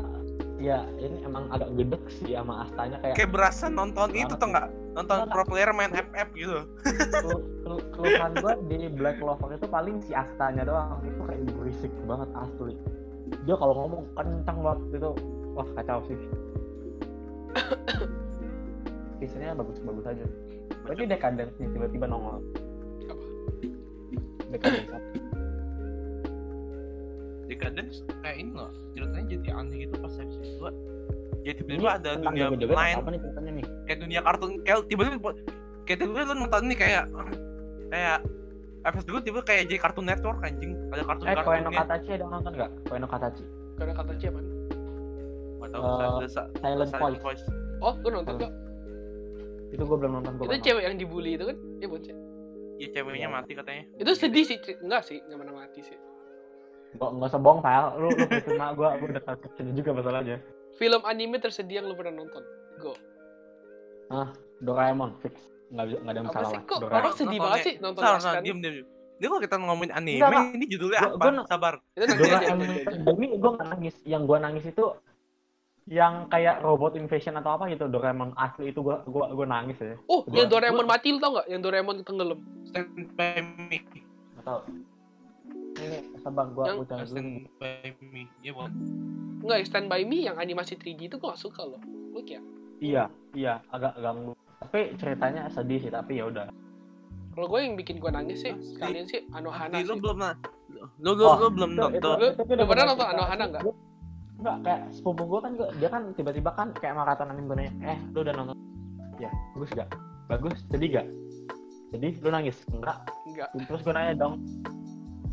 ya ini emang agak gedek sih sama Astanya kayak kayak berasa nonton itu Banget tuh nggak? Nonton pro player main FF gitu. Kelu- kelu- keluhan gua di Black Clover itu paling si Astanya doang. Itu kayak berisik banget asli. Dia kalau ngomong kencang banget itu wah kacau sih <coughs> Visinya bagus-bagus aja. Berarti Decadence nih tiba-tiba nongol. Apa? Decadence apa? Decadence kayak ini loh ceritanya jadi aneh gitu pas episode 2 jadi Ini tiba-tiba ada dunia lain apa nih ceritanya nih? Kayak dunia kartun kayak tiba-tiba kayak tiba-tiba lu nonton ini kayak kayak episode 2 tiba kayak jadi kartun network anjing. Ada kartun eh Koe no kartunnya Katachi ada nonton nggak? Koe no Katachi Karena kata siapa? Gak tau Eh, Silent Silent Voice. Voice. Oh, gue nonton kok. Itu gua belum nonton gua Itu cewek yang dibully itu kan? Dia bocah. Iya ceweknya mati katanya Itu sedih sih, enggak sih, enggak pernah mati sih. Nggak, nggak sebong, Pal. Lu, lu percuma gua, gua udah ke sini juga masalahnya. Film anime tersedih yang lu pernah nonton? Go. Doraemon, fix. Nggak, bisa- nggak ada Apa masalah sih? lah. Kok Doraemon. orang sedih banget sih nonton Salah, Last salah, Stand? diem, diem. diem. Dia kalau kita ngomongin anime, Enggak, ini judulnya Gua- apa? Sabar. Doraemon gua nggak nangis. Yang gua nangis itu yang kayak robot invasion atau apa gitu. Doraemon asli itu gua gua gua nangis ya. Oh, Gua- yang Doraemon gua- mati lu tau nggak? Yang Doraemon tenggelam. Stand by me. Nggak tahu. Ini sabar gua Yang- dulu. Stand by me. Iya, Bang. Enggak, Stand By Me yang animasi 3D itu gua gak suka loh. Lu kayak, Iya, iya, agak ganggu. Tapi ceritanya sedih sih, tapi ya udah. kalau gue yang bikin gue nangis sih, sekalian sih Anohana Lu belum lu lu, Oh, lu belum Itu- nonton. Lu- pernah bener nonton. Anohana nggak? Enggak, kayak sepupu gue kan gua- dia kan tiba-tiba kan kayak maraton anime gue nanya, eh lu udah nonton? Ya, bagus gak? Bagus, sedih gak? Sedih, lu nangis? Enggak. Enggak. Terus gue nanya dong,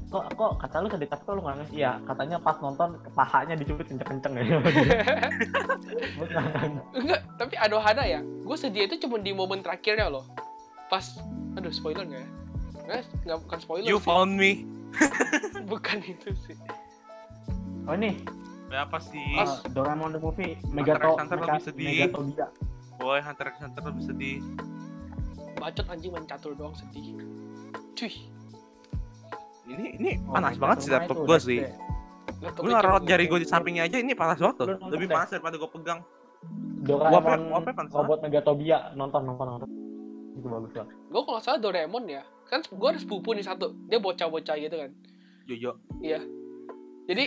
kok kok kata lu sedih tapi kok lu nggak nangis iya katanya pas nonton pahanya dicubit kenceng-kenceng ya. <laughs> Enggak, tapi Anohana ya, gue sedih itu cuma di momen terakhirnya loh. Pas, aduh spoiler nggak ya? Nggak, nggak bukan spoiler You sih. found me. <laughs> Bukan itu sih. oh ini Ya apa sih? uh, Doraemon the movie Hunter Megato x Hunter Mega, lebih sedih. Megatobia Boy, Hunter x Hunter lebih sedih. Bacot anjing main catur doang sedih. Cuy, Ini ini Oh, panas banget sih laptop gue sih. Gue cuma- jari gue di sampingnya aja ini panas banget loh. nonton Lebih panas daripada gue pegang. Doraemon robot Megatobia nonton nonton nonton itu bagus banget Gue kalau salah Doraemon ya, kan gue ada sepupu nih satu, dia bocah-bocah gitu kan. Jojo. Jadi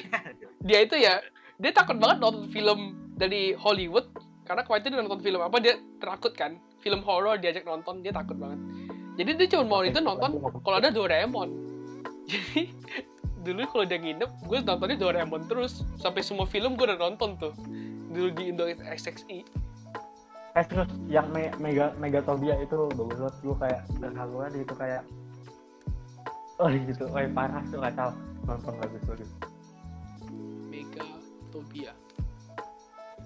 dia itu ya, dia takut banget nonton film dari Hollywood karena itu dia nonton film apa dia takut kan, film horor diajak nonton dia takut banget. Jadi dia cuma mau itu nonton kalau ada Doraemon. <laughs> Jadi dulu kalau dia nginep, gue nontonnya Doraemon terus. Sampai semua film gue udah nonton tuh. Dulu di Indo XXI. eh terus yang me mega Megatobia itu bagus banget. Gue kayak terharu aja itu kayak oh gitu. Kayak parah tuh kacau nonton bagus bagus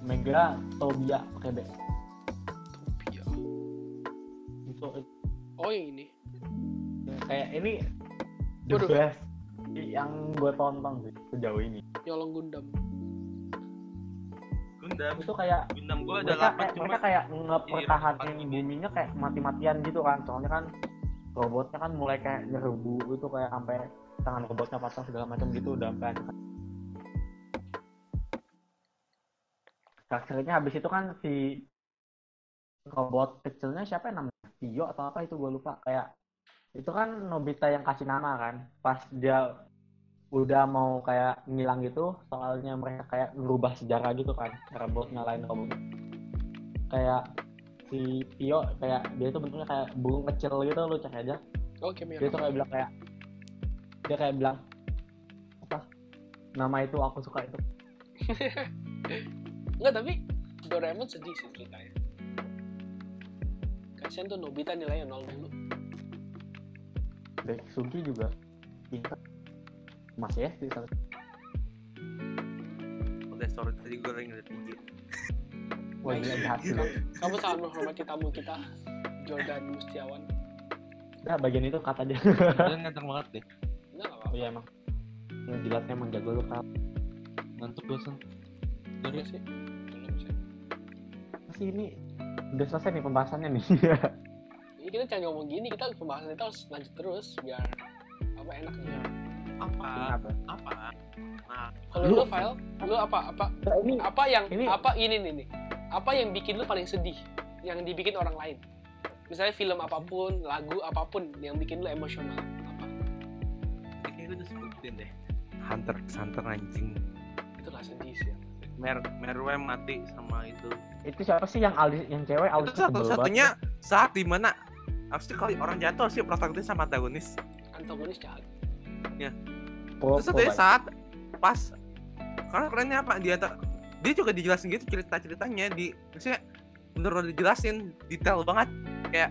Megatobia pakai B Tobia. itu Oh yang ini. kayak ini the Waduh. best yang gue tonton sih sejauh ini Nyolong Gundam. Gundam. itu kayak Gundam gue ada mereka 8 kayak, cuma mereka kayak delapan ngepertahanin ini. buminya kayak mati-matian gitu kan soalnya kan robotnya kan mulai kayak nyerbu itu kayak sampai tangan robotnya patah segala macam gitu udah sampai karakternya habis itu kan si robot kecilnya siapa yang namanya? Tio atau apa itu gue lupa. Kayak itu kan Nobita yang kasih nama kan. Pas dia udah mau kayak ngilang gitu soalnya mereka kayak ngerubah sejarah gitu kan cara buat nyalain robot. Kayak si Tio kayak dia itu bentuknya kayak burung kecil gitu lu cek aja Oke, dia tuh kayak bilang kayak dia kayak bilang apa? Nama itu aku suka itu <laughs> Enggak, tapi Doraemon sedih sih ceritanya. Kasian tuh Nobita nilainya nol dulu. dari Sugi juga pintar masih ya di sana Udah story tadi gue lagi ngeliat tinggi. <laughs> wah ini lagi hasil Kamu sangat menghormati tamu kita, Jordan Mustiawan. nah bagian itu kata dia Kalian ganteng banget deh. Enggak, nggak oh apa-apa. iya emang yang jelasnya emang jago lu kan Ngantuk gue sen. Sih. Belum sih. masih ini udah selesai nih pembahasannya nih Ini kita jangan ngomong gini, kita pembahasan kita harus lanjut terus biar apa enak ya. Apa? Kenapa? Apa? Nah, Kalau Lu- lu file, lu apa apa Nah, ini apa yang Ini- apa ini nih nih. Apa yang bikin lu paling sedih yang dibikin orang lain? Misalnya film apa pun, lagu apa pun yang bikin lu emosional. Apa? kayaknya gue udah sebutin deh. Hunter x Hunter anjing. Itulah sedih sih. Mer Merwe mati sama itu. itu siapa sih yang alis yang cewek? Alis itu satu-satunya saat di mana Harusnya kalau orang jatuh harusnya protagonis sama antagonis. Antagonis jahat. Terus satunya saat pas karena kerennya apa dia tak dia juga dijelasin gitu cerita ceritanya di maksudnya bener-bener dijelasin detail banget. Kayak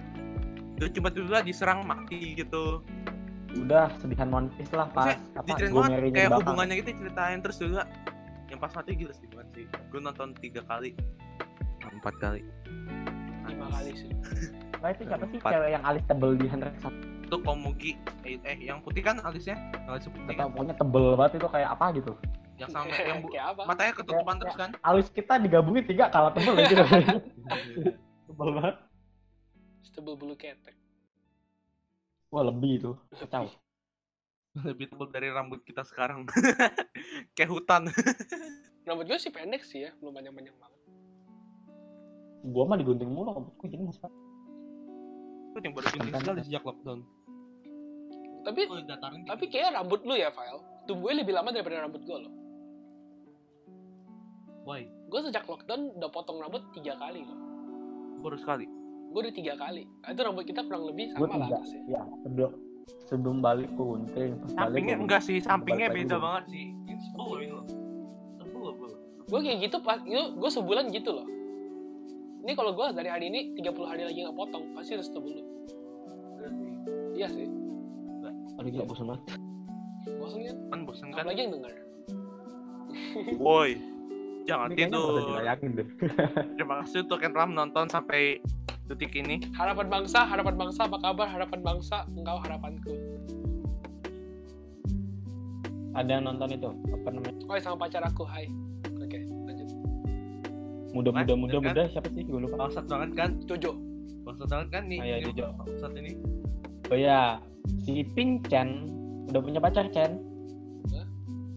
dia cuma dulu lah diserang mati gitu. Udah sedihan One Piece lah pas Maksudnya apa diceritain gue banget kayak hubungannya gitu ceritain terus juga yang pas mati gila sih banget sih gue nonton tiga kali empat kali Lima kali sih. Nah, itu siapa sih Empat. cewek yang alis tebel di Hunter itu Komugi eh, eh yang putih kan alisnya alis putih kan? pokoknya tebel banget itu kayak apa gitu. yang sama <laughs> yang bu- Kayak apa? matanya ketutupan Ya, terus kan Alis kita digabungin tiga kalah tebel gitu. <laughs> tebel banget. Stable bulu ketek. Wah lebih itu. Kacau. Lebih tebal dari rambut kita sekarang <laughs> kayak hutan <laughs> Rambut gue sih pendek sih ya, belum panjang-panjang banget. Gua mah digunting mulu rambutku jadi masih itu yang baru gunting Kan- sekali sejak lockdown Tapi oh tapi kayak rambut lu ya, File. Tumbuhnya lebih lama daripada rambut gue loh. why Gue sejak lockdown udah potong rambut tiga kali loh. baru sekali Gue udah tiga kali. Nah, Itu rambut kita kurang lebih Gua sama lah tiga. atasnya. Ya sebelum sebelum balik ke gunting. pas balik sampingnya gua enggak sih sampingnya Balik lagi beda dulu. banget sih ini sepuluh ini loh sepuluh Gue kayak gitu pas itu gue sebulan gitu loh. Ini kalau gue dari hari ini 30 hari lagi nggak potong, pasti stable dulu. Iya sih. Aduh gila bosan banget. bosan kan Kan bosen kan? apalagi yang denger <laughs> Woi. Jangan tidur. deh. Terima kasih untuk Enram nonton sampai detik ini. harapan bangsa harapan bangsa apa kabar harapan bangsa engkau harapanku Ada yang nonton itu apa namanya? oh sama pacar aku hai oke lanjut Muda muda Mas, muda kan? muda siapa sih? Gue lupa. Bangsat banget kan? Jojo Bangsat banget kan nih. Ini Jojo. Bangsat ini. Oh ya, si Pink Chen udah punya pacar Chen.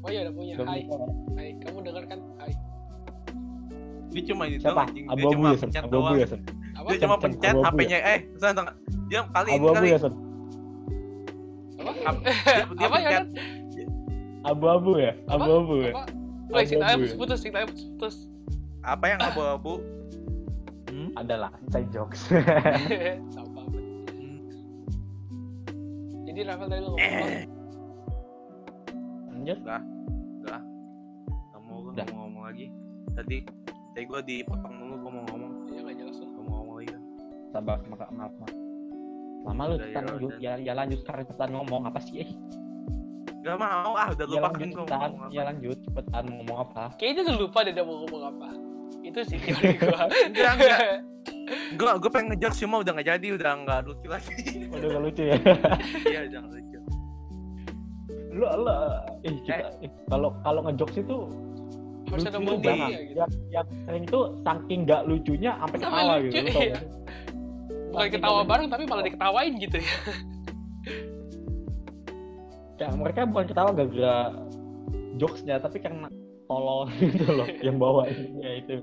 oh iya udah punya Udah hai punya. hai kamu dengar kan hai Dia cuma itu Siapa? anjing. Dia Abu-abu cuma ya, Abu-abu ya, Sen? Apa Dia cuma Cen, pencet HP-nya. Eh, Sen, dia kali ini Abu-abu kali. ya, Sen? apa Ap- <laughs> Dia, dia apa ya pencet. Abu-abu ya? Abu-abu ya? apa Woi, sing Abu-abu ya? putus, sing putus. Apa yang abu-abu? Hmm? <laughs> Adalah inside jokes. <laughs> Banget. Hmm. Jadi Rafael tadi lu ngomong? Lanjut. Enggak. Gak mau gue Udah. ngomong, ngomong lagi. Tadi tadi gue dipotong dulu gue mau ngomong. Sabar, maaf, maaf, maaf. Lama lu cepetan ya, lanjut. Ya, ya lanjut sekarang cepetan ngomong apa sih? Eh, Gak mau ah udah ya lanjut gue cepetan. ngomong Ya apa. lanjut cepetan ngomong apa? Kayaknya udah lupa deh dia mau ngomong apa. Itu sih <laughs> teori gua. Enggak, enggak. <laughs> Gue gue pengen ngejar cuma udah gak jadi, udah gak lucu lagi. Udah gak lucu ya. <laughs> Iya, udah gak lucu. lu lu eh kita eh, kalau kalau ngejokes itu Harus ada banget. ya gitu. Yang, yang sering itu saking gak lucunya sampai ketawa lucu, gitu. iya. Bukan ketawa bareng tapi malah diketawain gitu ya. kayak mereka bukan ketawa gara-gara jokesnya tapi karena tolol <laughs> gitu loh yang bawainnya itu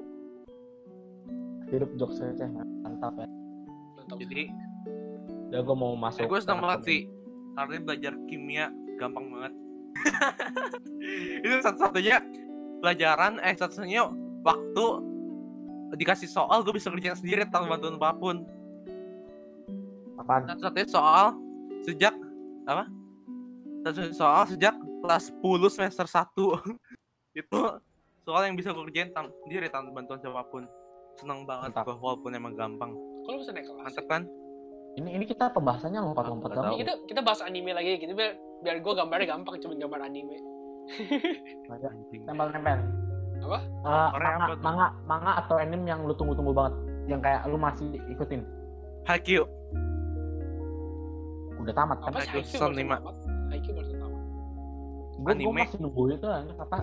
hidup jokesnya Ceh. mantap ya Mantap. Jadi, udah gue mau masuk gue senang ke- banget sih. Karena belajar kimia gampang banget. <laughs> Itu satu-satunya pelajaran, eh satu-satunya waktu dikasih soal gue bisa kerjain sendiri tanpa bantuan apa pun. Apaan Satu-satunya soal sejak apa? Satu-satunya soal sejak kelas 10 semester 1 <laughs> itu soal yang bisa gue kerjain tan sendiri tanpa bantuan siapa pun. Seneng banget Mantap. gue walaupun emang gampang. Kalau bisa naik kelas. Mantep kan? ini ini kita pembahasannya lompat-lompat banget Kita kita bahas anime lagi gitu biar biar gue gambarnya gampang cuma gambar anime. Anjing. nempel-nempel Apa? Korea manga, manga manga atau anime yang lu tunggu-tunggu banget yang kayak lu masih ikutin Haikyuu. Udah tamat kan IQ season baru lima. tamat? IQ baru tamat. gue Anime. masih nunggu itu anjir, apa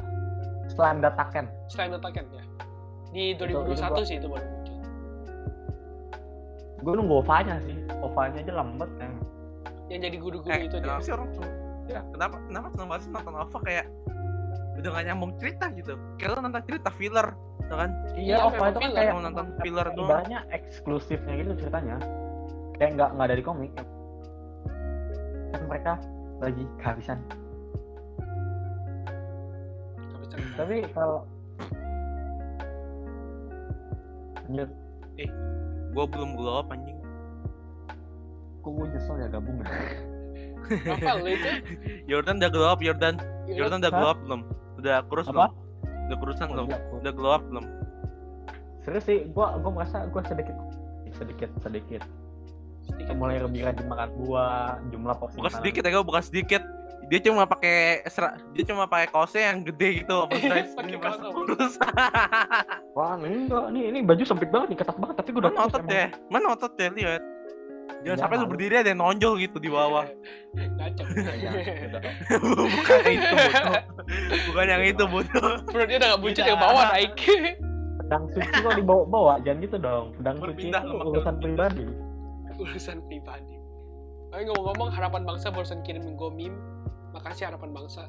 Slam Dataken Selain Dataken ya. Di itu 2021 gua- sih itu baru muncul. gue nunggu OVA-nya sih OVA-nya aja lambat kan Yang jadi guru-guru Eh, itu dia. kenapa sih orang tuh? Ya. Kenapa kenapa seneng banget sih nonton OVA kayak udah gak nyambung cerita gitu. Lu nonton cerita filler, tuh kan? iya OVA itu kan filler, kayak mau nonton filler doang. ibaratnya eksklusifnya gitu ceritanya kayak nggak nggak dari komik kan mereka lagi kehabisan tapi kalau lanjut Gua belum glow up anjing. kok gue nyesel ya gabung ya <laughs> Rafael lu itu Jordan udah glow up, Jordan. Jordan udah glow up belum? Udah kurus Apa? belum? Udah kurusan Oh, belum? gua- Udah glow up belum? serius sih gue gue merasa gue sedikit sedikit sedikit sedikit. mulai lebih rajin makan buah jumlah porsi Bukan sedikit ya, gua bukan sedikit. Dia cuma pakai dia cuma pakai kaosnya yang gede gitu <laughs> Pakai kaos <laughs> wah ini enggak nih ini baju sempit banget nih ketat banget tapi gue udah Mana otot ya? Mana otot ya lihat. Jangan Ya, sampai lu berdiri ada yang nonjol gitu di bawah. Udah. Bukan yang itu. Bukan yang itu bodoh. Perutnya udah gak buncit Beda. yang bawah naik. pedang suci kok dibawa-bawa jangan gitu dong pedang suci Berpindah itu urusan pribadi Urusan pribadi. Tapi ngomong-ngomong harapan bangsa barusan kirimin gue meme. Makasih harapan bangsa.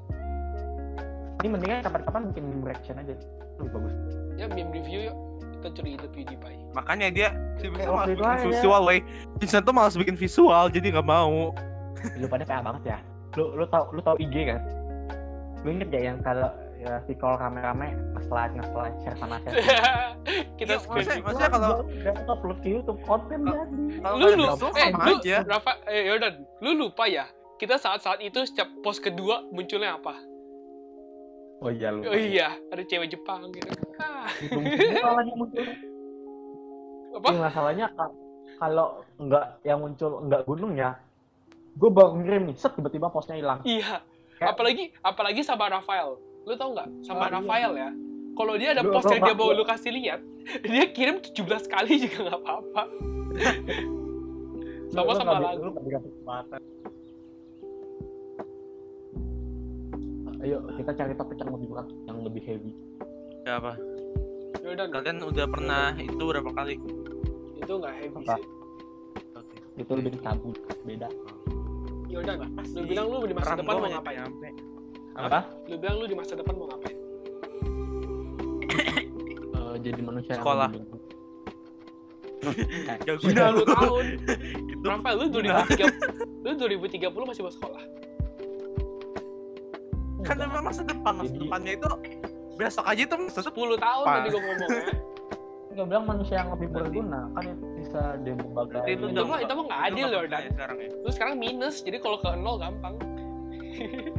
ini mendingan kapan-kapan bikin meme reaction aja lebih bagus Ya meme review yuk. Kita curi itu PewDiePie. Makanya dia si Vincent malas bikin aja. visual, wey. Vincent tuh malas bikin visual, jadi nggak mau. lu pada PA banget ya lu lu tau lu tau IG kan lu inget gak yang kalau si call rame-rame nge-slide nge-slide share sana share <laughs> Kita Iya, screen. maksudnya- maksudnya kalau- udah upload ke YouTube konten jadi Lu nggak ada lu, visual eh sama lu, aja. Rafa, eh Jordan, lu lupa ya? Kita saat-saat itu setiap post kedua munculnya apa? oh iya lu Oh iya, ada cewek Jepang gitu. Ah, <laughs> muncul apa? Ini masalahnya ka- kalau nggak yang muncul nggak gunung ya gue baru ngirim nih set tiba-tiba postnya hilang Iya. Kayak- apalagi apalagi sama Rafael lu tau nggak sama Oh, iya. Rafael ya kalau dia ada post yang dia mau lu kasih lihat <laughs> dia kirim 17 kali juga nggak apa-apa sama sama lagu lu dikasih kesempatan. Ayo kita cari topik yang lebih berat, yang lebih heavy. Siapa? Jordan Kalian udah pernah itu berapa kali? itu nggak heavy Apa? sih Oke. Itu lebih tabu, beda. Jordan Pasti lu bilang lu di masa depan mau ngapain nyampe. Apa? lu bilang lu di masa depan mau ngapain? <coughs> Eh, jadi manusia yang Sekolah. Kayak- Ya guna lu 10 tahun itu Rafael lu 2030 lu 2030 masih mau sekolah? Kan memang masa depan masa Jadi- depannya itu besok aja itu masa depan 10 tahun Apa? tadi gua ngomong ya. Nggak bilang manusia yang lebih berguna kan itu bisa di berbagai Berarti Itu udah mah- itu mah nggak adil, udah Jordan. percaya sekarang ya? Lu sekarang minus jadi kalau ke nol gampang <laughs>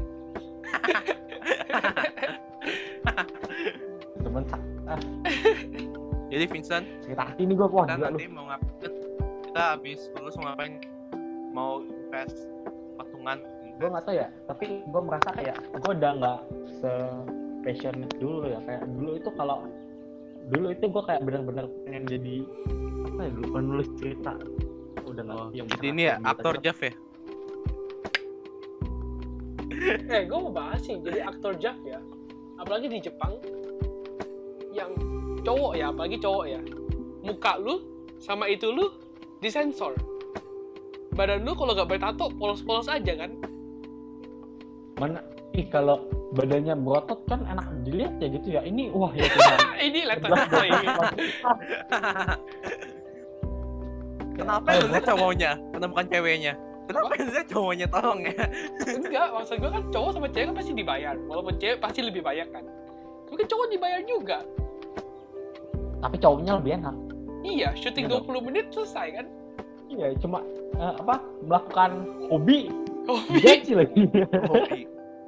temen sak ah, jadi Vincent? Cerita hati ini gue wah kita gila lu. nanti mau ngapain kita habis lulus mau ngapain? Mau invest patungan. Gue nggak tahu ya tapi gue merasa kayak gue udah nggak se passionate dulu ya. Kayak dulu itu kalau dulu itu gue kayak benar-benar pengen jadi apa ya dulu penulis cerita. Udah nggak oh, yang jadi ini ya aktor Jeff ya <laughs> eh gue mau bahas sih jadi aktor Jeff ya. Apalagi di Jepang yang cowok ya apalagi cowok ya. Muka lu sama itu lu disensor. Badan lu kalau gak bertato polos-polos aja kan? Mana? Ih kalau badannya berotot kan enak dilihat ya gitu ya. Ini wah ya <laughs> ini letter ini <laughs> kenapa Eh, lihat cowoknya kenapa bukan ceweknya kenapa yang lihat cowoknya tolong ya? Enggak maksud gue kan cowok sama cewek kan pasti dibayar. Walaupun cewek pasti lebih banyak kan. Tapi kan cowok dibayar juga. Tapi cowoknya lebih enak. Iya syuting Iya 20 menit selesai kan. Iya cuma eh, apa melakukan hobi. Oh digaji lagi. Hobi.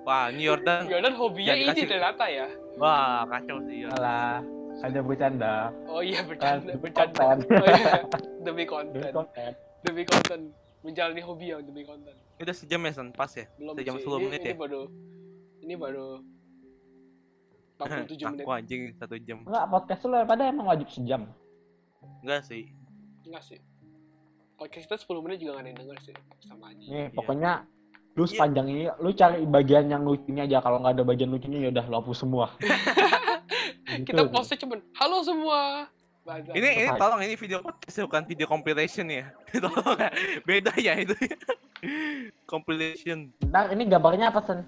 Wah ini Jordan Jordan hobinya Jangan ini ternyata ya. Wah kacau sih Jordan. Alah, hanya bercanda. Oh iya kan bercanda demi bercanda. konten. Oh, iya. demi demi konten konten. Demi konten menjalani hobi ya demi konten. Ini udah sejam ya San? Pas ya? Belum sejam sih. 10 ini, menit ini ya? baru ini baru 47 <laughs> menit. Aku anjing satu jam. Enggak podcast lu pada emang wajib sejam. Enggak sih. Enggak sih. Podcast kita 10 menit juga gak ada yang denger sih. Sama aja. Nih pokoknya lu Iya. sepanjang ini lu cari bagian yang lucunya aja. Kalau nggak ada bagian lucunya ya udah lu hapus semua. <laughs> Gitu. kita postnya cuman halo semua Ini ini tolong ini video podcast ya, bukan video compilation ya? <laughs> Tolong ya. beda ya itu. Compilation. Ntar ini gambarnya apa sen?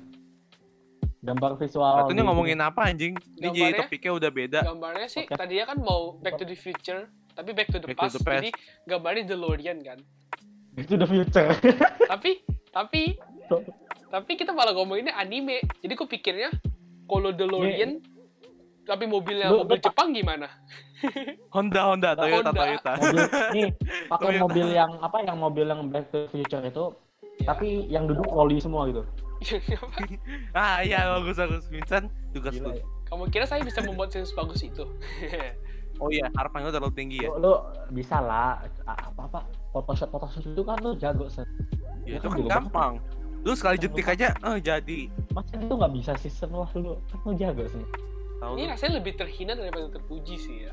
Gambar visual di- ngomongin apa anjing? Ini jadi topiknya udah beda. Gambarnya sih Podcast. tadinya kan mau back to the future tapi back to the, Back to past, the past. jadi gambarnya DeLorean kan? Itu the future. <laughs> Tapi tapi tapi kita malah ngomonginnya anime. Jadi gue pikirnya kalau DeLorean tapi mobilnya Lu- mobil lu- Jepang gimana? Honda Honda Toyota Honda. Toyota mobil nih pakai Toyota. mobil yang apa yang mobil yang back to future itu tapi yang duduk loli semua gitu. <laughs> Ah iya bagus bagus. Vincent tugas Gila tuh ya. kamu kira saya bisa membuat sesuatu bagus itu? <laughs> Oh iya harapan lu terlalu tinggi ya. Lu, lu bisa lah. Apa apa? Photoshop Photoshop itu kan lu jago sen. Ya, itu kan juga gampang. lu sekali jetik aja oh jadi. Masa itu nggak bisa sih sen. Wah lu kan lu jago sen tahu ini rasanya lebih terhina daripada terpuji sih ya.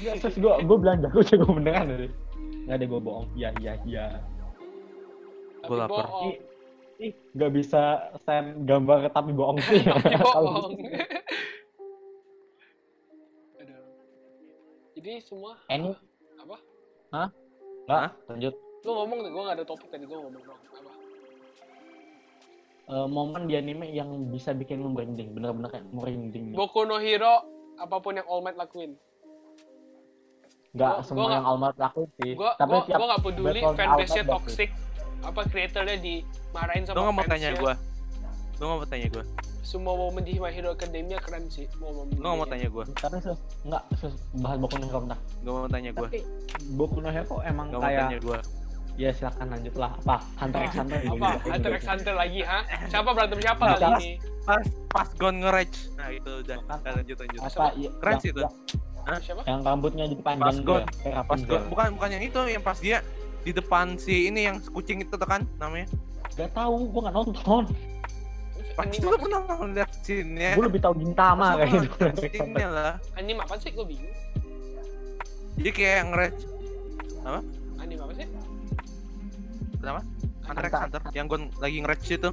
Iya, terus gua gua bilang jago jago beneran deh nggak ada gua bohong. Iya iya iya. Tapi Gua lapar. bohong. Ih, ih nggak bisa send gambar tapi bohong sih. <laughs> Tapi bohong. Aduh. jadi semua Any? apa? Nggak Hah? lanjut. Lu ngomong gue gak ada topik tadi gue ngomong doang. Apa Eh, momen di anime yang bisa bikin lu merinding bener-bener kayak merinding. Boku no Hero apa pun yang All Might lakuin. Nggak gua- semua gua yang Almat lakuin sih gue tapi gue tiap gue gak peduli battle fanbase nya All Might toxic apa kreatornya dimarahin sama lu nggak mau tanya gua? Lu nggak mau tanya gua? Semua momen di My Hero Academia keren sih momen lu nggak mau tanya gua? Tapi sus nggak sus bahas Boku no Hero bentar. Nggak mau tanya gua. Tapi Boku no Hero emang mau kayak tanya gua ya silakan lanjut lah apa Hunter x Hunter apa. Hunter x Hunter lagi ha siapa berantem siapa Nah, lagi pas- ini pas pas gon nge-rage nah itu udah Nah, lanjut lanjut apa ya, Keren yang- sih itu. yang- siapa yang rambutnya jadi panjang Pas gon. ya, kayak pas Rapunzel. gon bukan bukan yang itu yang pas dia di depan si ini yang kucing itu kan namanya Gak tahu, gua nggak nonton. Pasti lu apa sih? pernah ngeliat scene-nya. gue lebih tahu Gintama kayak gitu scene-nya lah. Anime apa sih? Gue bingung. Jadi kayak nge Anime apa sih? Kenapa? Hunter x Hunter. Yang gue lagi nge itu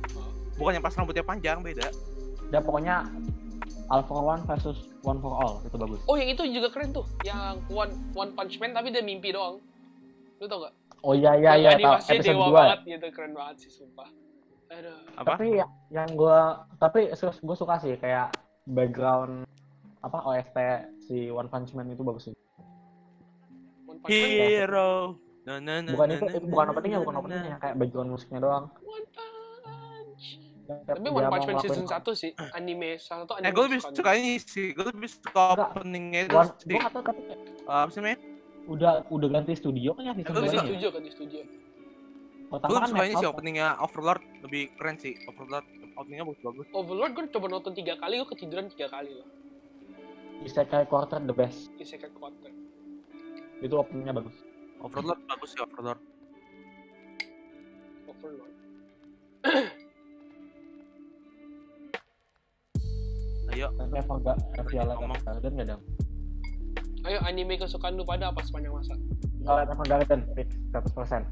bukan yang pas rambutnya panjang beda. dia pokoknya All for One versus One for All itu bagus Oh yang itu juga keren tuh. Yang One One Punch Man tapi dia mimpi doang. Lu tau gak? oh iya iya iya animasinya episode dewa 2 banget gitu. Keren banget sih sumpah. Aduh. Apa? tapi ya- yang gue tapi gue suka sih kayak background apa OST si One Punch Man itu bagus sih One Punch Man. Hero. Bukan itu bukan openingnya bukan openingnya yang kayak background musiknya doang One Punch. Tapi One Punch Man season 1 sih anime salah satu anime Eh gue lebih suka ini sih, gue lebih suka openingnya itu sih. gue kata Eh, Apa sih namanya? udah udah ganti studio kan ya gue. Gue bisa- dua setuju kan, setuju. Gue kan suka ini sih openingnya Overlord lebih keren sih. Overlord openingnya bagus bagus. Overlord gue coba nonton tiga kali, gue ketiduran tiga kali loh. Isekai Quarter the best Isekai Quarter. itu openingnya bagus Overlord bagus sih Overlord. Overlord. Ayo, tapi Everga Violet ngomong. Evergarden gak ada Ayo anime kesukaan lu pada apa sepanjang masa? Violet Evergarden fix 100%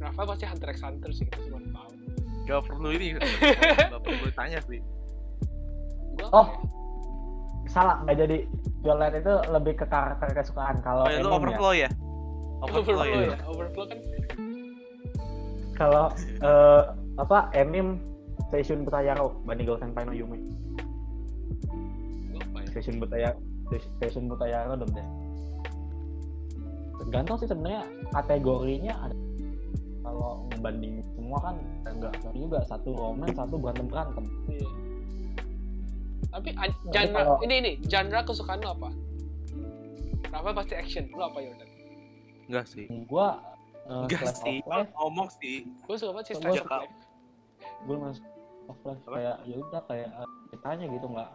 Rafa pasti Hunter x Hunter sih kita semua tahu. gak perlu ini. <laughs> Gak perlu tanya sih. Gua Oh. salah nggak jadi Violet itu lebih ke karakter kesukaan kalau Oh, ya, anime ya Overflow ya? Overflow Overflow ya? ya, Overflow kan kalau eh, apa anime Seishun Butayaro Banigo Senpai no Yume? Seishun Butayaro Seishun Butayaro dong deh tergantung sih sebenarnya kategorinya ada kalau ngebanding semua kan enggak juga satu romance satu berantem berantem Iya. Tapi genre kalau- ini ini genre kesukaan lu apa? Rafa pasti action. Lu apa Jordan? Enggak sih. gua eh, Enggak sih. Ngomong sih. Gue suka banget sih Gua Slice of. Life. gue masuk of life Apa? kayak ya udah kayak eh, ceritanya gitu nggak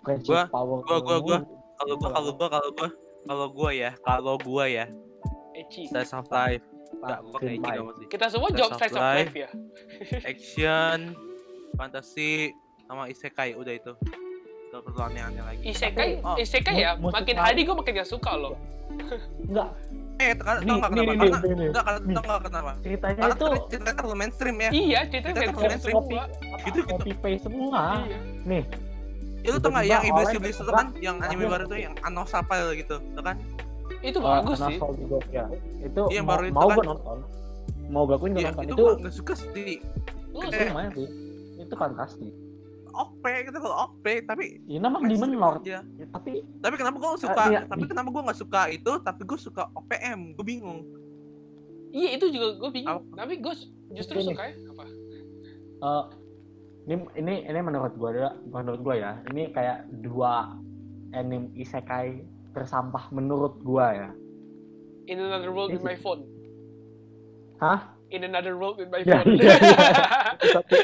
friendship Gua- power gua- gua- gua- mulu. Kalau gua kalau gua kalau gua kalau gua ya, kalau gua ya, Ecchi. Slice of Life. Enggak, gua kayak gitu sih. Kita semua of Slice of Life. Life ya. <laughs> Action, fantasi, sama isekai udah itu. Gak perlu aneh-aneh lagi. Isekai, Oh, isekai ya. Makin hari gue makin gak suka loh. <laughs> nggak Eh, tau nggak kenapa? Karena enggak, tau nggak kenapa? ceritanya Karena itu ceritanya terlalu mainstream ya. Iya, ceritanya terlalu mainstream. semua. Gitu, gitu. copy paste semua Iya. nih Itu tuh nggak yang Iblis Iblis itu kan, yang anime baru tuh yang Anosapel gitu, tuh kan? Itu eh, bagus sih. Juga ya itu Iya, mau, baru itu mau kan. gue nonton mau gue akuin Iya, nonton itu itu gua nggak suka sih. Itu lumayan sih itu fantastis OP gitu kalau OP, tapi ya namanya mainstream Demon Lord aja. Ya, tapi Tapi kenapa gue suka? iya. Tapi kenapa gue nggak suka itu? Tapi gue suka OPM. Gue bingung. Iya, itu juga gue bingung. Apa? Tapi gue justru Ini. suka ya. Apa? eh, ini ini ini menurut gue ya menurut gue ya ini kayak dua anime isekai tersampah menurut gue ya In another world with my phone. Hah? In another world with my Ya, phone. iya, <laughs> Tapi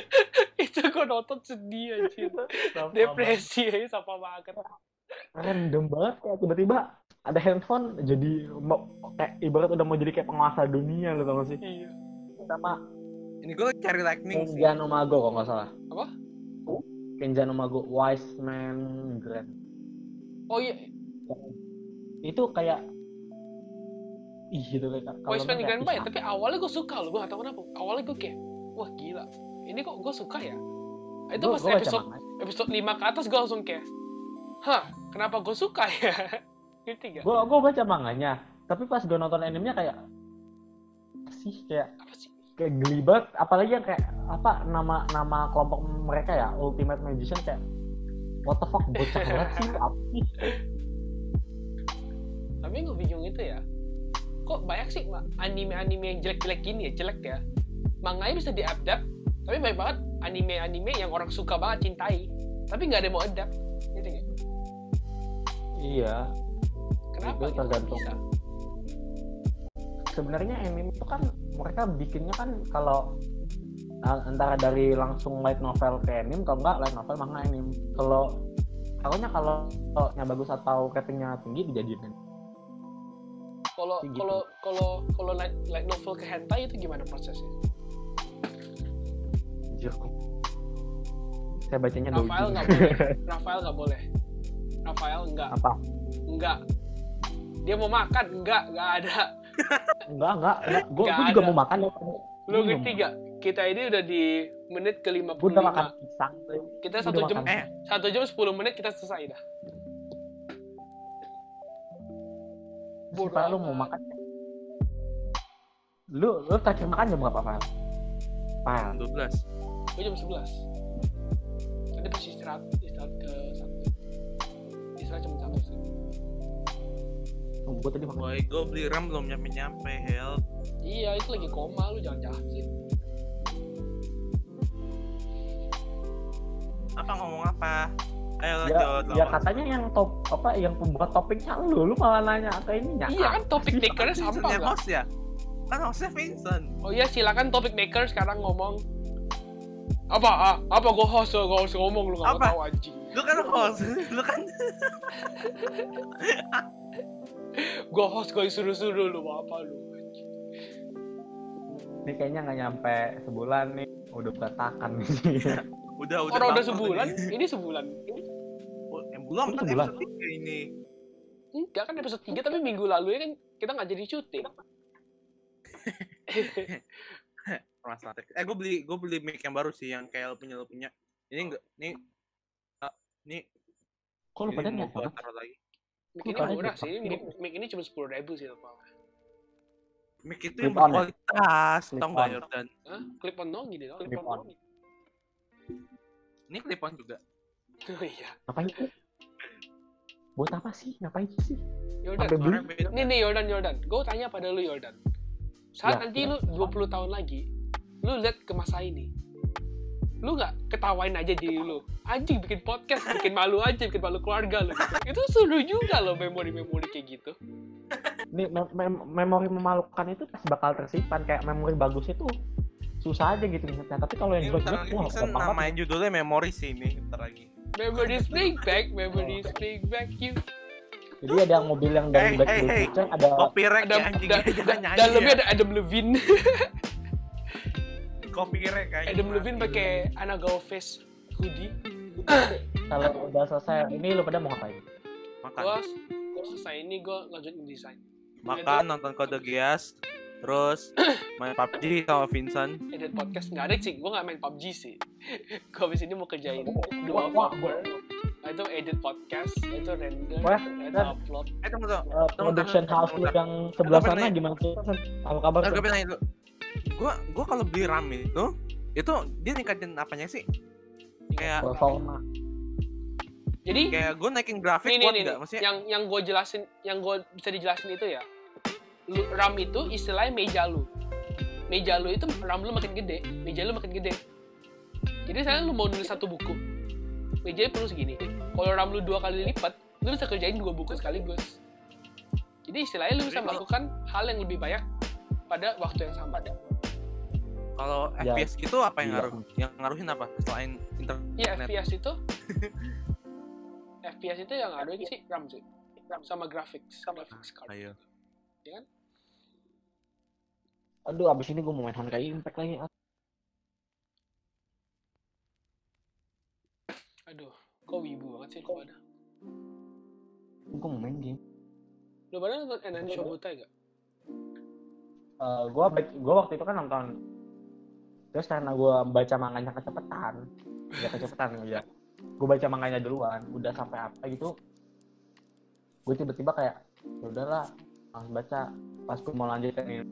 itu gue nonton sedih anjir. <laughs> Depresi aja sama banget. random banget kayak tiba-tiba ada handphone jadi mau kayak ibarat udah mau jadi kayak penguasa dunia lo tau gak sih Iya. sama Ini gue cari lightning sih. Kenjan Umago kalau nggak salah Apa? Kenjan Umago Wise Man Grand Oh iya, itu kayak ih gitu kayak kalau Voice Man kayak, Grandpa ya, tapi awalnya gue suka loh, gue gak tau kenapa. Awalnya gue kayak, wah gila, ini kok gue suka ya? Itu gua- pas gua episode episode 5 ke atas gue langsung kayak, hah, kenapa gue suka ya? <laughs> Ngerti gak? gua gua baca manganya tapi pas gua nonton animenya kayak apa sih kayak Apa sih? kayak geli banget apalagi yang kayak apa nama nama kelompok mereka ya Ultimate Magician kayak what the fuck bocah banget sih <laughs> apa sih Tapi gue bingung itu ya, kok banyak sih anime-anime yang jelek-jelek gini ya, jelek ya. Manganya bisa diadapt, tapi banyak banget anime-anime yang orang suka banget, cintai. Tapi nggak ada yang mau adapt. Gak? iya Kenapa? Itu gitu? Tergantung. bisa? sebenarnya anime itu kan mereka bikinnya kan kalau uh, antara dari langsung light novel ke anime kalau enggak light novel manga anime kalau harusnya kalau kalau yang bagus atau ratingnya tinggi dijadiin. Kalau Gitu. kalau kalau kalau light, light novel ke hentai itu gimana prosesnya? Anjir. Saya bacanya. Rafael nggak boleh <laughs> Rafael nggak boleh Rafael nggak Apa? nggak dia mau makan nggak nggak ada Enggak, enggak, enggak. Gue Nggak juga ada. mau makan ya. lu Belum. ngerti gak kita ini udah di menit ke Gue udah makan 55 pisang. kita Gua satu jam makan. Eh. satu jam 10 menit kita selesai dah Pak, lu mau makan? Lu, lu terakhir makan jam berapa, Pak? Pak, 12 gue jam 11 tadi pas istirahat istirahat ke satu istirahat cuma satu sih gue tadi makan. Boy, gue beli RAM belum nyampe-nyampe, hell. iya itu lagi koma lu jangan jahat sih Apa ngomong apa? Ayo Ya, lanjut. ya lawan. katanya yang top apa yang pembuat topiknya lu, lu malah nanya ke ininya. iya kan topik makernya Vincent sampah yang nggak host ya? Kan hostnya Vincent. oh iya silakan topik maker sekarang ngomong apa ah, apa gue host gue host ngomong lu nggak mau tahu anjing Lu kan host, <laughs> lu kan gue host gue suruh-suruh lu mau apa lu anjing. Ini kayaknya nggak nyampe sebulan nih, udah berantakan nih. <laughs> udah udah. orang udah sebulan ini. ini sebulan Oh, eh, belum Ini kan sebulan. episode tiga ini. enggak kan episode 3 tapi minggu lalu ya kan kita nggak jadi syuting <laughs> Teknis. Eh gue beli gue beli mic yang baru sih yang kayak punya lu punya. Ini enggak ini ah, ini Kok lu ini pada banget? taruh lagi. Mic ini murah sih, mic, mic ini cuma sepuluh ribu sih apa? Mic itu Clip yang ya? berkualitas, tau nggak. Jordan? Hah? Clip on dong gini dong. Clip on. Ini clip on juga. Oh iya. Ngapain sih? Buat apa sih? Ngapain sih? Yordan, Sampai beli? Suaranya beda. nih nih Yordan Yordan. Gue tanya pada lu Yordan. Saat Ya. nanti lu 20 tahun lagi, lu lihat ke masa ini. Lu nggak ketawain aja diri lu. Anjing bikin podcast, bikin malu aja, bikin malu keluarga lu. Itu seru juga loh memori-memori kayak gitu. Nih mem- mem- memori memalukan itu pasti bakal tersimpan kayak memori bagus itu susah aja gitu ingetnya. Tapi kalau yang Ini jelek jelek wah gampang banget. judulnya memori sih ini bentar lagi. Memories bring back, memories bring back you. Jadi ada mobil yang dari Hey, Back to hey, the hey. Future ada Copyright Ada ya anjing da- jangan da- nyanyi. dalamnya ya. ada Adam Levine. <laughs> copyright kayaknya. Adam Levine pakai Anna Face hoodie. kalau udah selesai ini lu pada mau ngapain? makan. Gua gua selesai ini gua lanjut desain. Makan, nonton kode Geass, terus main PUBG sama Vincent. Edit podcast nggak ada sih, gua nggak main PUBG sih. <laughs> gua abis ini mau kerjain dua cover. Nah, itu edit podcast, itu render, Wah, itu upload. Eh tunggu tunggu. Uh, Tunggu, production tunggu, house yang sebelah sana gimana sih? Apa kabar? Eh, gue pengen itu. Gua gua kalau beli RAM itu itu dia ningkatin apanya sih? Kayak Performa. Jadi kayak gue naikin grafik nih nih, Maksudnya yang yang gue jelasin, yang gue bisa dijelasin itu ya, lu, RAM itu istilahnya meja lu. Meja lu itu RAM lu makin gede, meja lu makin gede. Jadi misalnya lu mau nulis satu buku, mejanya perlu segini. Kalau RAM lu dua kali lipat, lu bisa kerjain dua buku sekaligus. Jadi istilahnya lu bisa melakukan hal yang lebih banyak pada waktu yang sama. kalau Ya, FPS gitu apa yang iya. ngaruh? Yang ngaruhin apa? Selain internet. Iya FPS itu, <laughs> FPS itu yang ada sih RAM sih, sama graphics, graphics card. Ayo. Aduh, abis ini gue mau main Honkai Impact lagi. Aduh, kok wibu banget sih lu pada. Gue mau main game. Lu pada nonton Enan Shobutai gak? Eh, gue gue waktu itu kan nonton. Terus karena gue baca manganya kecepatan, ya kecepatan ya. Gue baca manganya duluan, udah sampai apa gitu. Gue tiba-tiba kayak, ya udahlah, langsung baca. Pas gue mau lanjutin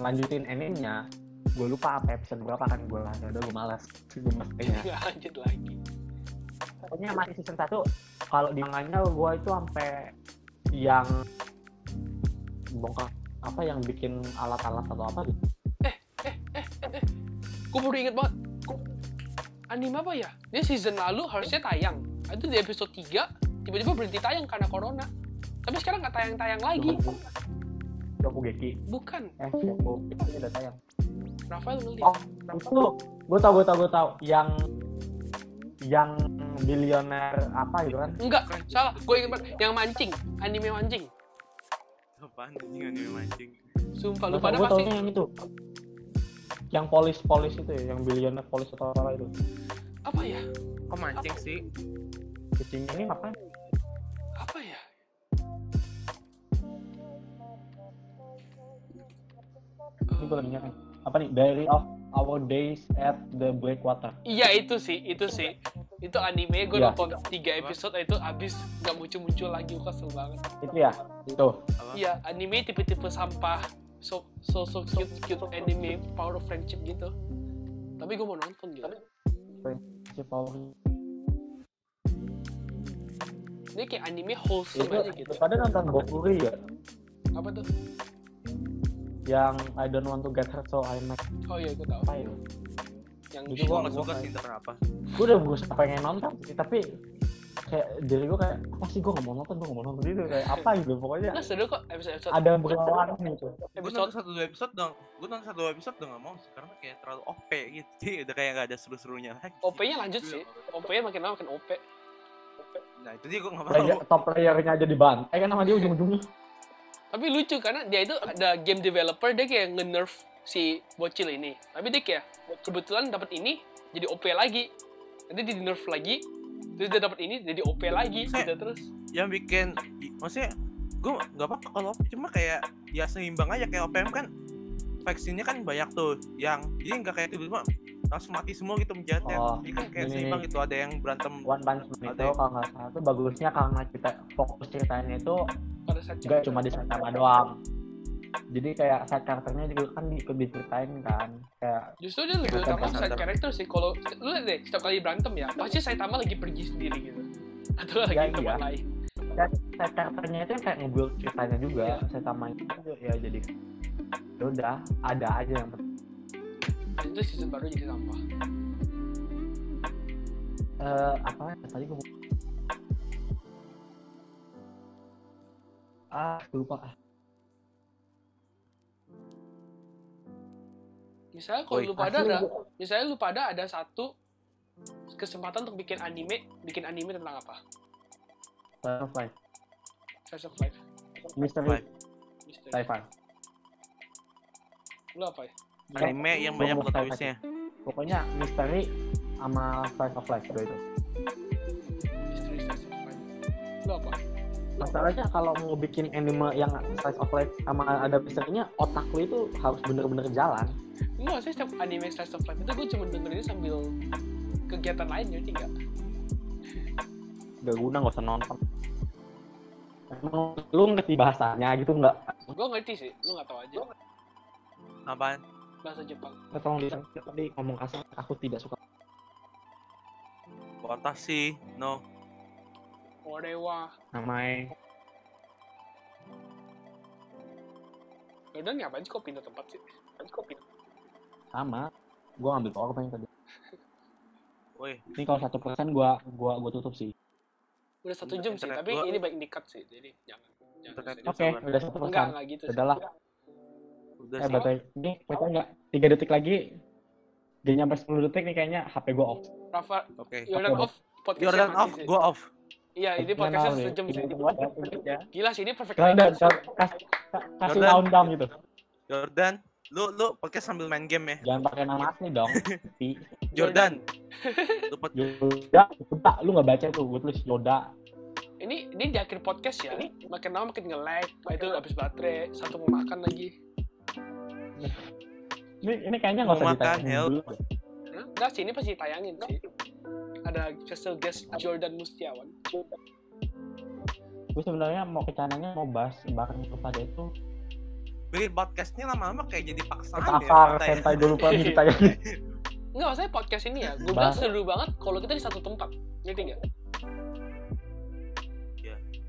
lanjutin endingnya, gue lupa apa episode berapa kan gue lah. Udah gue malas. Gue mestinya. <laughs> Lanjut lagi. pokoknya masih season 1 kalau di manganya gua itu sampai yang bongkar apa yang bikin alat-alat atau apa gitu Gue baru inget banget. Gua- Anime apa ya? Dia season lalu harusnya tayang. Itu di episode 3, tiba-tiba berhenti tayang karena corona. Tapi sekarang nggak tayang-tayang lagi. Shokugeki Bukan. eh Shokugeki udah tayang Rafael ngeliat. oh itu gue tau gue tau gue tau yang yang bilioner apa gitu kan Enggak, salah. Gue banget. Yang mancing. Anime mancing. Apaan anjing anime mancing? Sumpah, lu pada pasti... yang itu yang polis polis itu ya, yang billionaire polis atau apa itu. apa ya Kok mancing sih? Kucingnya ini apa? apa ya Ini gue lagi nyari. Apa nih? Diary of Our Days at the Breakwater. Iya itu sih, itu sih. Itu anime gue Iya. nonton tiga episode itu abis nggak muncul-muncul lagi gue kesel banget. Itu ya? Itu. Iya anime tipe-tipe sampah so so so cute cute anime power of friendship gitu. Tapi gue mau nonton gitu. Si Paul. Ini kayak anime wholesome Itu, aja gitu. pada nonton Bokuri ya? Apa tuh? Yang I don't want to get hurt so I make Oh iya gue tahu. itu? Yang Itu Gue gua- gak gua suka sih apa. Gue udah berusaha pengen nonton sih, tapi kayak diri gue kayak apa sih gue gak mau nonton, gue gak mau nonton gitu kayak apa gitu pokoknya Nah seru kok episode episode ada berlawan gitu. Gue episode nonton satu dua episode dong. Gue nonton satu dua episode udah gak mau sih, karena kayak terlalu OP gitu. Jadi <laughs> udah kayak gak ada seru-serunya lagi. OP-nya lanjut sih. OP-nya makin lama makin OP. Nah itu dia gue gak mau. top playernya aja dibantai kan sama dia ujung-ujungnya. Tapi lucu karena dia itu ada game developer dia kayak nge-nerf si bocil ini. Tapi dia kayak kebetulan dapat ini jadi OP lagi. Nanti di nerf lagi. Terus dia dapat ini jadi OP lagi gitu terus. Yang bikin, maksudnya gue gak apa-apa kalau OP, cuma kayak ya seimbang aja kayak OPM kan vaksinnya kan banyak tuh yang jadi nggak kayak tiba-tiba langsung mati semua gitu menjatnya Oh, jadi kan kayak ini- seimbang gitu ada yang berantem One Punch Man itu ya? kalau nggak salah itu bagusnya karena kita fokus ceritanya itu Pada saat nggak cuma di Saitama doang. Jadi kayak side karakternya juga kan ikut diceritain kan. Kayak Justru dia lebih utama side character sih. Kalau lu lihat deh, setiap kali berantem ya, pasti Saitama lagi pergi sendiri gitu. Atau lagi Ya, di tempat iya. lain. side karakternya itu kayak nge-build ceritanya juga. Saitama itu ya jadi ya udah ada aja yang penting. Dan itu season baru jadi sampah. Eh, apa ya tadi gue ah lupa ah Misalnya kalau Woi, lu pada ada, gua- misalnya lu pada ada satu kesempatan untuk bikin anime, bikin anime tentang apa? Slice of Life Slice of life, Mystery Life. misteri. sci-fi Lu apa ya? anime yang banyak plot twistnya pokoknya misteri sama slice of life dua itu Misteri slice of life. Lu apa? Masalahnya kalau mau bikin anime yang slice of life sama ada misterinya otak lu itu harus bener-bener jalan. Enggak sih setiap anime slice of life itu gue cuma dengerin sambil kegiatan lain ngerti nggak? gak guna gak usah nonton. Emang lu ngerti bahasanya gitu nggak? Gue ngerti sih, lu nggak tahu aja. Apaan? Bahasa Jepang. Nggak, tolong di tadi ngomong kasar aku tidak suka. Watashi no Orewa. namanya Udah ngapain sih kok pindah tempat sih? Ngapain sih kok pindah? sama gua ngambil power bank tadi <laughs> woi ini kalau satu persen gua gua gua tutup sih Udah satu jam sih, tapi gua- ini baik di cut sih, jadi jangan. jangan oke sabar. udah satu Enggak, persen enggak gitu sih. udahlah udah eh sih baterai ini kita nggak tiga detik lagi dia nyampe 10 detik nih kayaknya HP gua off Rafa, oke Jordan off. Podcastnya Jordan off gua off Iya, ini podcastnya sejam sih. Ya. Gila sih, ini perfect Kalian timing. udah- kas- kas- kasih Jordan. countdown gitu Jordan lu lu podcast sambil main game ya jangan pakai nama asli dong <laughs> Jordan <laughs> Yoda Yoda lu nggak baca tuh gue tulis Yoda Ini ini di akhir podcast ya. Makin lama makin nge-lag. Nah, itu habis baterai, satu mau makan lagi. ini ini kayaknya nggak usah ditanya Hel. dulu? Enggak sih, ini pasti tayangin sih. Ada special guest Jordan Mustiawan. gue sebenarnya mau kecananya mau bahas bareng kepada itu bikin podcastnya lama-lama kayak jadi paksaan ya kita ya. sentai dulu pak <laughs> ditanya Enggak, maksudnya podcast ini ya. Gue bilang seru banget kalau kita di satu tempat. Ngerti nggak?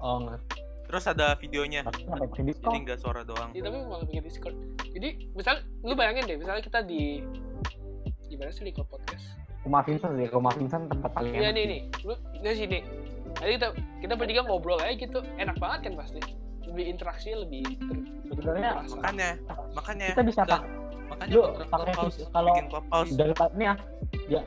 oh nggak terus ada videonya jadi nggak suara doang Ya, tapi malah bikin Discord. Jadi, misal lu bayangin deh, misalnya kita di gimana sih di podcast? Rumah Vincent sih rumah Vincent tempat paling Iya nih nih, lu dari sini. Nanti kita kita bertiga ngobrol aja gitu, enak banget kan pasti. Lebih interaksinya lebih sebenarnya makanya makanya. Kita bisa pak makanya kontrak pakai kalau- bikin clubhouse. dari ini ya. Ya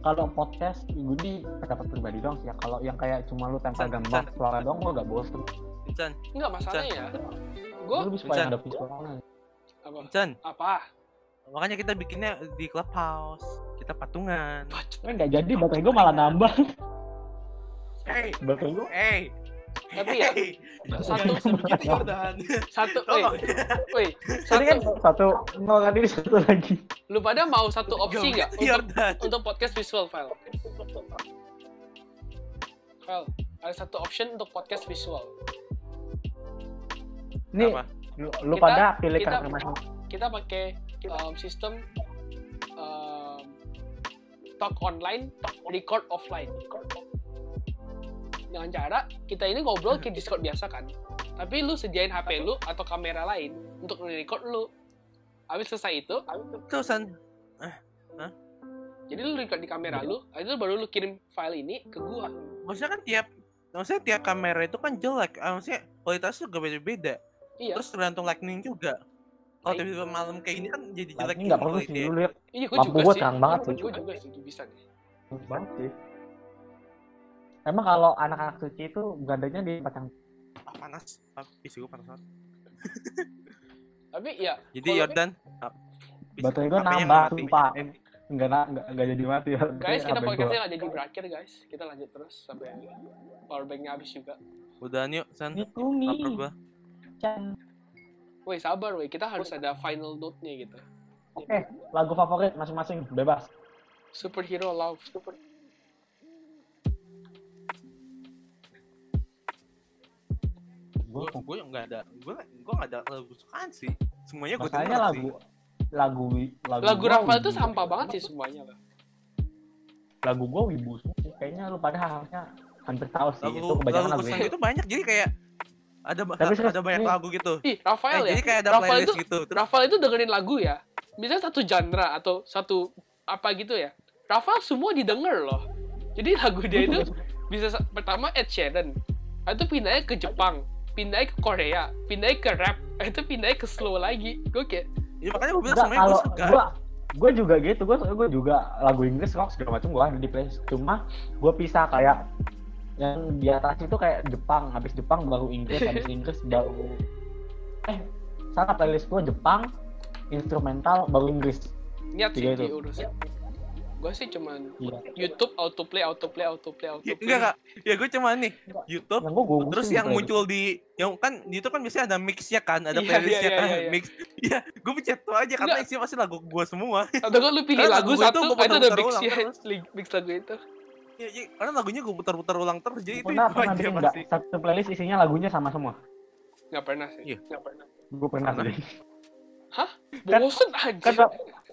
kalau podcast gue di pendapat pribadi dong sih ya. Kalau yang kayak cuma lu tempel gambar suara dong gue gak bosen. Vincent. Enggak masalahnya ya. Gue lu lebih suka ada visualnya apa? Vincent. Apa? Makanya kita bikinnya di clubhouse kita patungan Eh nggak jadi baterai gue malah nambah. hey Baterai gue hey Tapi ya, hey. satu <laughs> Jordan satu, woi, woi, Tadi kan satu. satu nol kan ini satu lagi. Lu pada mau satu opsi nggak untuk untuk podcast visual file? File, ada satu option untuk podcast visual. Nih Apa? lu, lu Kita- pada pilih kita- Kita pakai um, sistem um, talk online, record offline. Dengan cara kita ini ngobrol ke Discord biasa kan. Tapi lu sediain HP lu atau kamera lain untuk nge-record lu. Habis selesai itu, Tuh san jadi lu record di kamera lu, itu baru lu kirim file ini ke gua. maksudnya kan tiap maksudnya tiap kamera itu kan jelek ah, maksudnya kualitasnya juga beda-beda Iya. terus tergantung lightning juga kalau tiba-tiba malam kayak ini kan jadi jelek Ini nggak gitu perlu sih kualitasnya. lu lihat Iya, gue Lampu sih. terang banget sih. Gue juga sih bisa nih. banget sih. Emang kalau anak-anak suci itu gadanya di tempat yang ah, panas ah, PC gue panas banget <laughs> Tapi ya, jadi Jordan ah, baterai gue nggak nambah, sumpah. Enggak enggak, enggak jadi mati ya. guys kita podcastnya nggak jadi berakhir guys. Kita lanjut terus sampai powerbanknya habis juga. udahan yuk san Itu lapar nih. gua Chan. Woi sabar woi, kita harus ada final note-nya gitu. Oke, lagu favorit masing-masing bebas. Superhero love. Super. gue gue nggak ada gue gue nggak ada lagu kesukaan sih semuanya gue Makanya denger lagu sih lagu lagu, Lagu Rafael tuh sampah banget sih semuanya lah. Lagu gua wibu semua sih. Kayaknya lu pada harusnya hampir tahu sih lagu itu kebanyakan lagu lagu itu banyak jadi kayak ada Tapi ada banyak lagu gitu Ih, Rafael Eh, ya. jadi kayak ada Rafael playlist itu gitu terus Rafael itu dengerin lagu ya. Misalnya satu genre atau satu apa gitu ya. Rafael semua didengar loh. Jadi lagu dia itu bisa sa- pertama Ed Sheeran. Itu pindahnya ke Jepang, pindahnya ke Korea, pindahnya ke rap, itu pindahnya ke slow lagi. Gue kayak ya makanya gue bilang semuanya kalau gue suka gua gua juga gitu, gua gua juga lagu Inggris rock segala macam gua ada di playlist. Cuma gua pisah kayak yang di atas itu kayak Jepang, habis Jepang baru Inggris, habis <laughs> Inggris baru eh salah playlist gua Jepang, instrumental baru Inggris. niat sih Tiga itu. diurus. Gue sih cuman Iya. YouTube autoplay autoplay autoplay Ya, autoplay. enggak enggak ya gue cuma nih YouTube Yang gua gua terus yang playlist. muncul di yang kan di YouTube kan biasanya ada mixnya kan ada Iya, playlistnya iya, kan iya, iya. mix ya gue pencet tuh aja karena isinya pasti lagu gue semua Atau kan lu pilih lagu lagu itu satu, gua itu ada mixnya, mix lagu itu. Ya, ya, karena lagunya gue putar-putar ulang terus jadi itu pernah itu pernah aja bikin satu playlist isinya lagunya sama semua. Nggak pernah sih. Iya. Nggak pernah. Gua pernah Pernah. sih. Kan- Bosen kan aja. gua,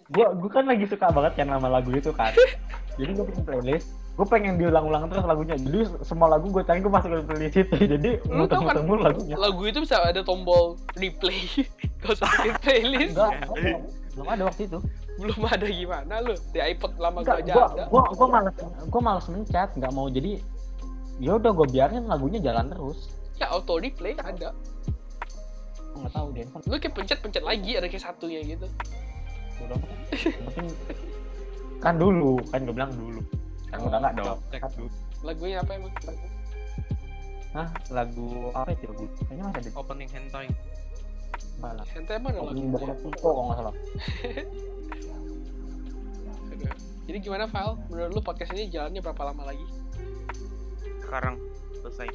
gua, gua kan lagi suka banget kan nama lagu itu kan. <laughs> Jadi gua bikin playlist, gua pengen diulang-ulang terus lagunya. Jadi semua lagu gua cari gua masukin ke playlist itu. <laughs> Jadi Lu tau kan- lagunya. Lagu itu bisa ada tombol replay. <laughs> Gak usah bikin playlist. Enggak, enggak, belum ada waktu itu. Belum ada gimana lu. Di iPod lama Enggak, gua aja gua, ada. gua, gua malas, gua malas mencet, nggak mau jadi. Ya udah gua biarin lagunya jalan terus. Ya auto replay ada. Nggak tahu deh, kan Lu kayak pencet-pencet lagi ada kayak satunya gitu. bodo amat. Yang penting kan dulu, kan gua bilang dulu. Kan udah nggak dong. Dulu. Lagunya apa emang? Hah, lagu apa itu? Lagu kayaknya masih ada opening hentai apa lah. Hentai mana lagu? Opening Naruto kalau nggak salah. <laughs> Jadi gimana Val? Menurut lu podcast ini jalannya berapa lama lagi? sekarang selesai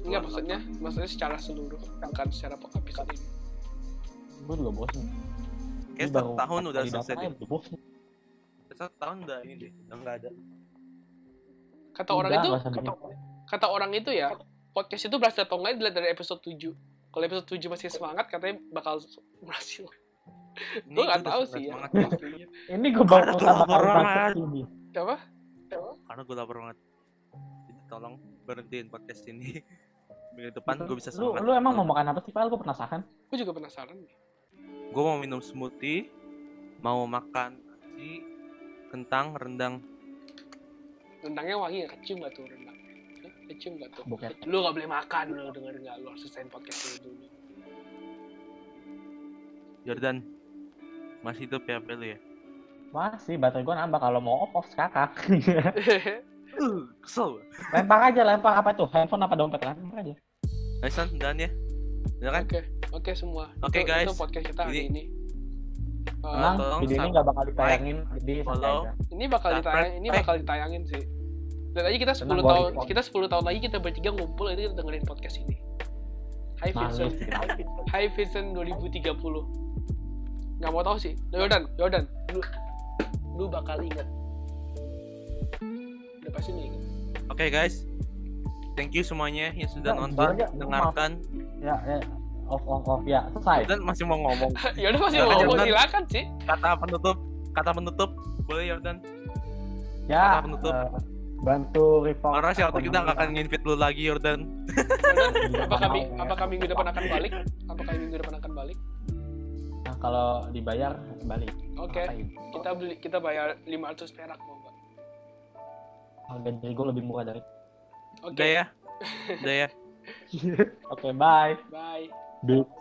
Enggak maksudnya, maksudnya secara seluruh, bukan secara episode ini. Gua juga bosen. kayak satu tahun udah selesai deh satu tahun udah ini deh udah nggak ada Kata orang itu, kata, kata orang itu ya, podcast itu berhasil atau enggak dilihat dari episode 7. Kalau episode 7 masih semangat, katanya bakal berhasil. Ini Gue nggak tahu semangat sih ya. Ini <laughs> gue baru banget. bahas ini. Apa? karena gue lapar banget jadi tolong berhentiin podcast ini <laughs> minggu depan gue bisa Lu, semangat lu emang mau makan apa sih, Pak? Gue penasaran. Gue juga penasaran. gue mau minum smoothie mau makan nasi kentang rendang Rendangnya wangi nggak? Kecium nggak tuh rendang? Kecium nggak tuh? Bukan. Lu nggak boleh makan, lu denger nggak? Lu harus selesaiin podcast ini dulu. Jordan masih hidup ya ya Masih, baterai gue nambah kalau mau off off sekarang. uh <laughs> kesel lempar aja, lempar apa tuh? Handphone apa dompet? Lempar aja. Aisan dan ya kan Oke, oke semua. Oke, Itu- guys. Itu podcast kita hari Ini- ini. Uh, tolong video ini nggak bakal ditayangin, jadi follow. ini bakal ditayang, ini Eh. bakal ditayangin sih. Dan aja kita 10 Tenang, tahun, report. kita 10 tahun lagi kita bertiga ngumpul itu kita dengerin podcast ini. Hai Vincent. Hai Vincent 2030. Nggak mau tahu sih. Jordan, Jordan, lu, lu bakal ingat. Udah pasti nih. Oke guys, thank you semuanya yang sudah Nah, nonton, aja, dengarkan. Ya, ya. Off, off, off. Ya, selesai. Dan masih mau ngomong <laughs> ya udah masih Jordan, mau Jordan. silakan sih. kata penutup, kata penutup boleh Jordan. Ya, kata penutup. eh, bantu report. Karena siapa kita nggak akan nginvite lu lagi Jordan. Jordan, Iya, apakah, ya. apakah minggu depan akan balik? Apakah minggu depan akan balik? Kalau dibayar balik. Oke, Ngapain? kita beli kita bayar 500 perak mau nggak? Harga gue lebih murah dari. Oke, Udah ya, udah ya. <laughs> Oke, bye. bye. Beats.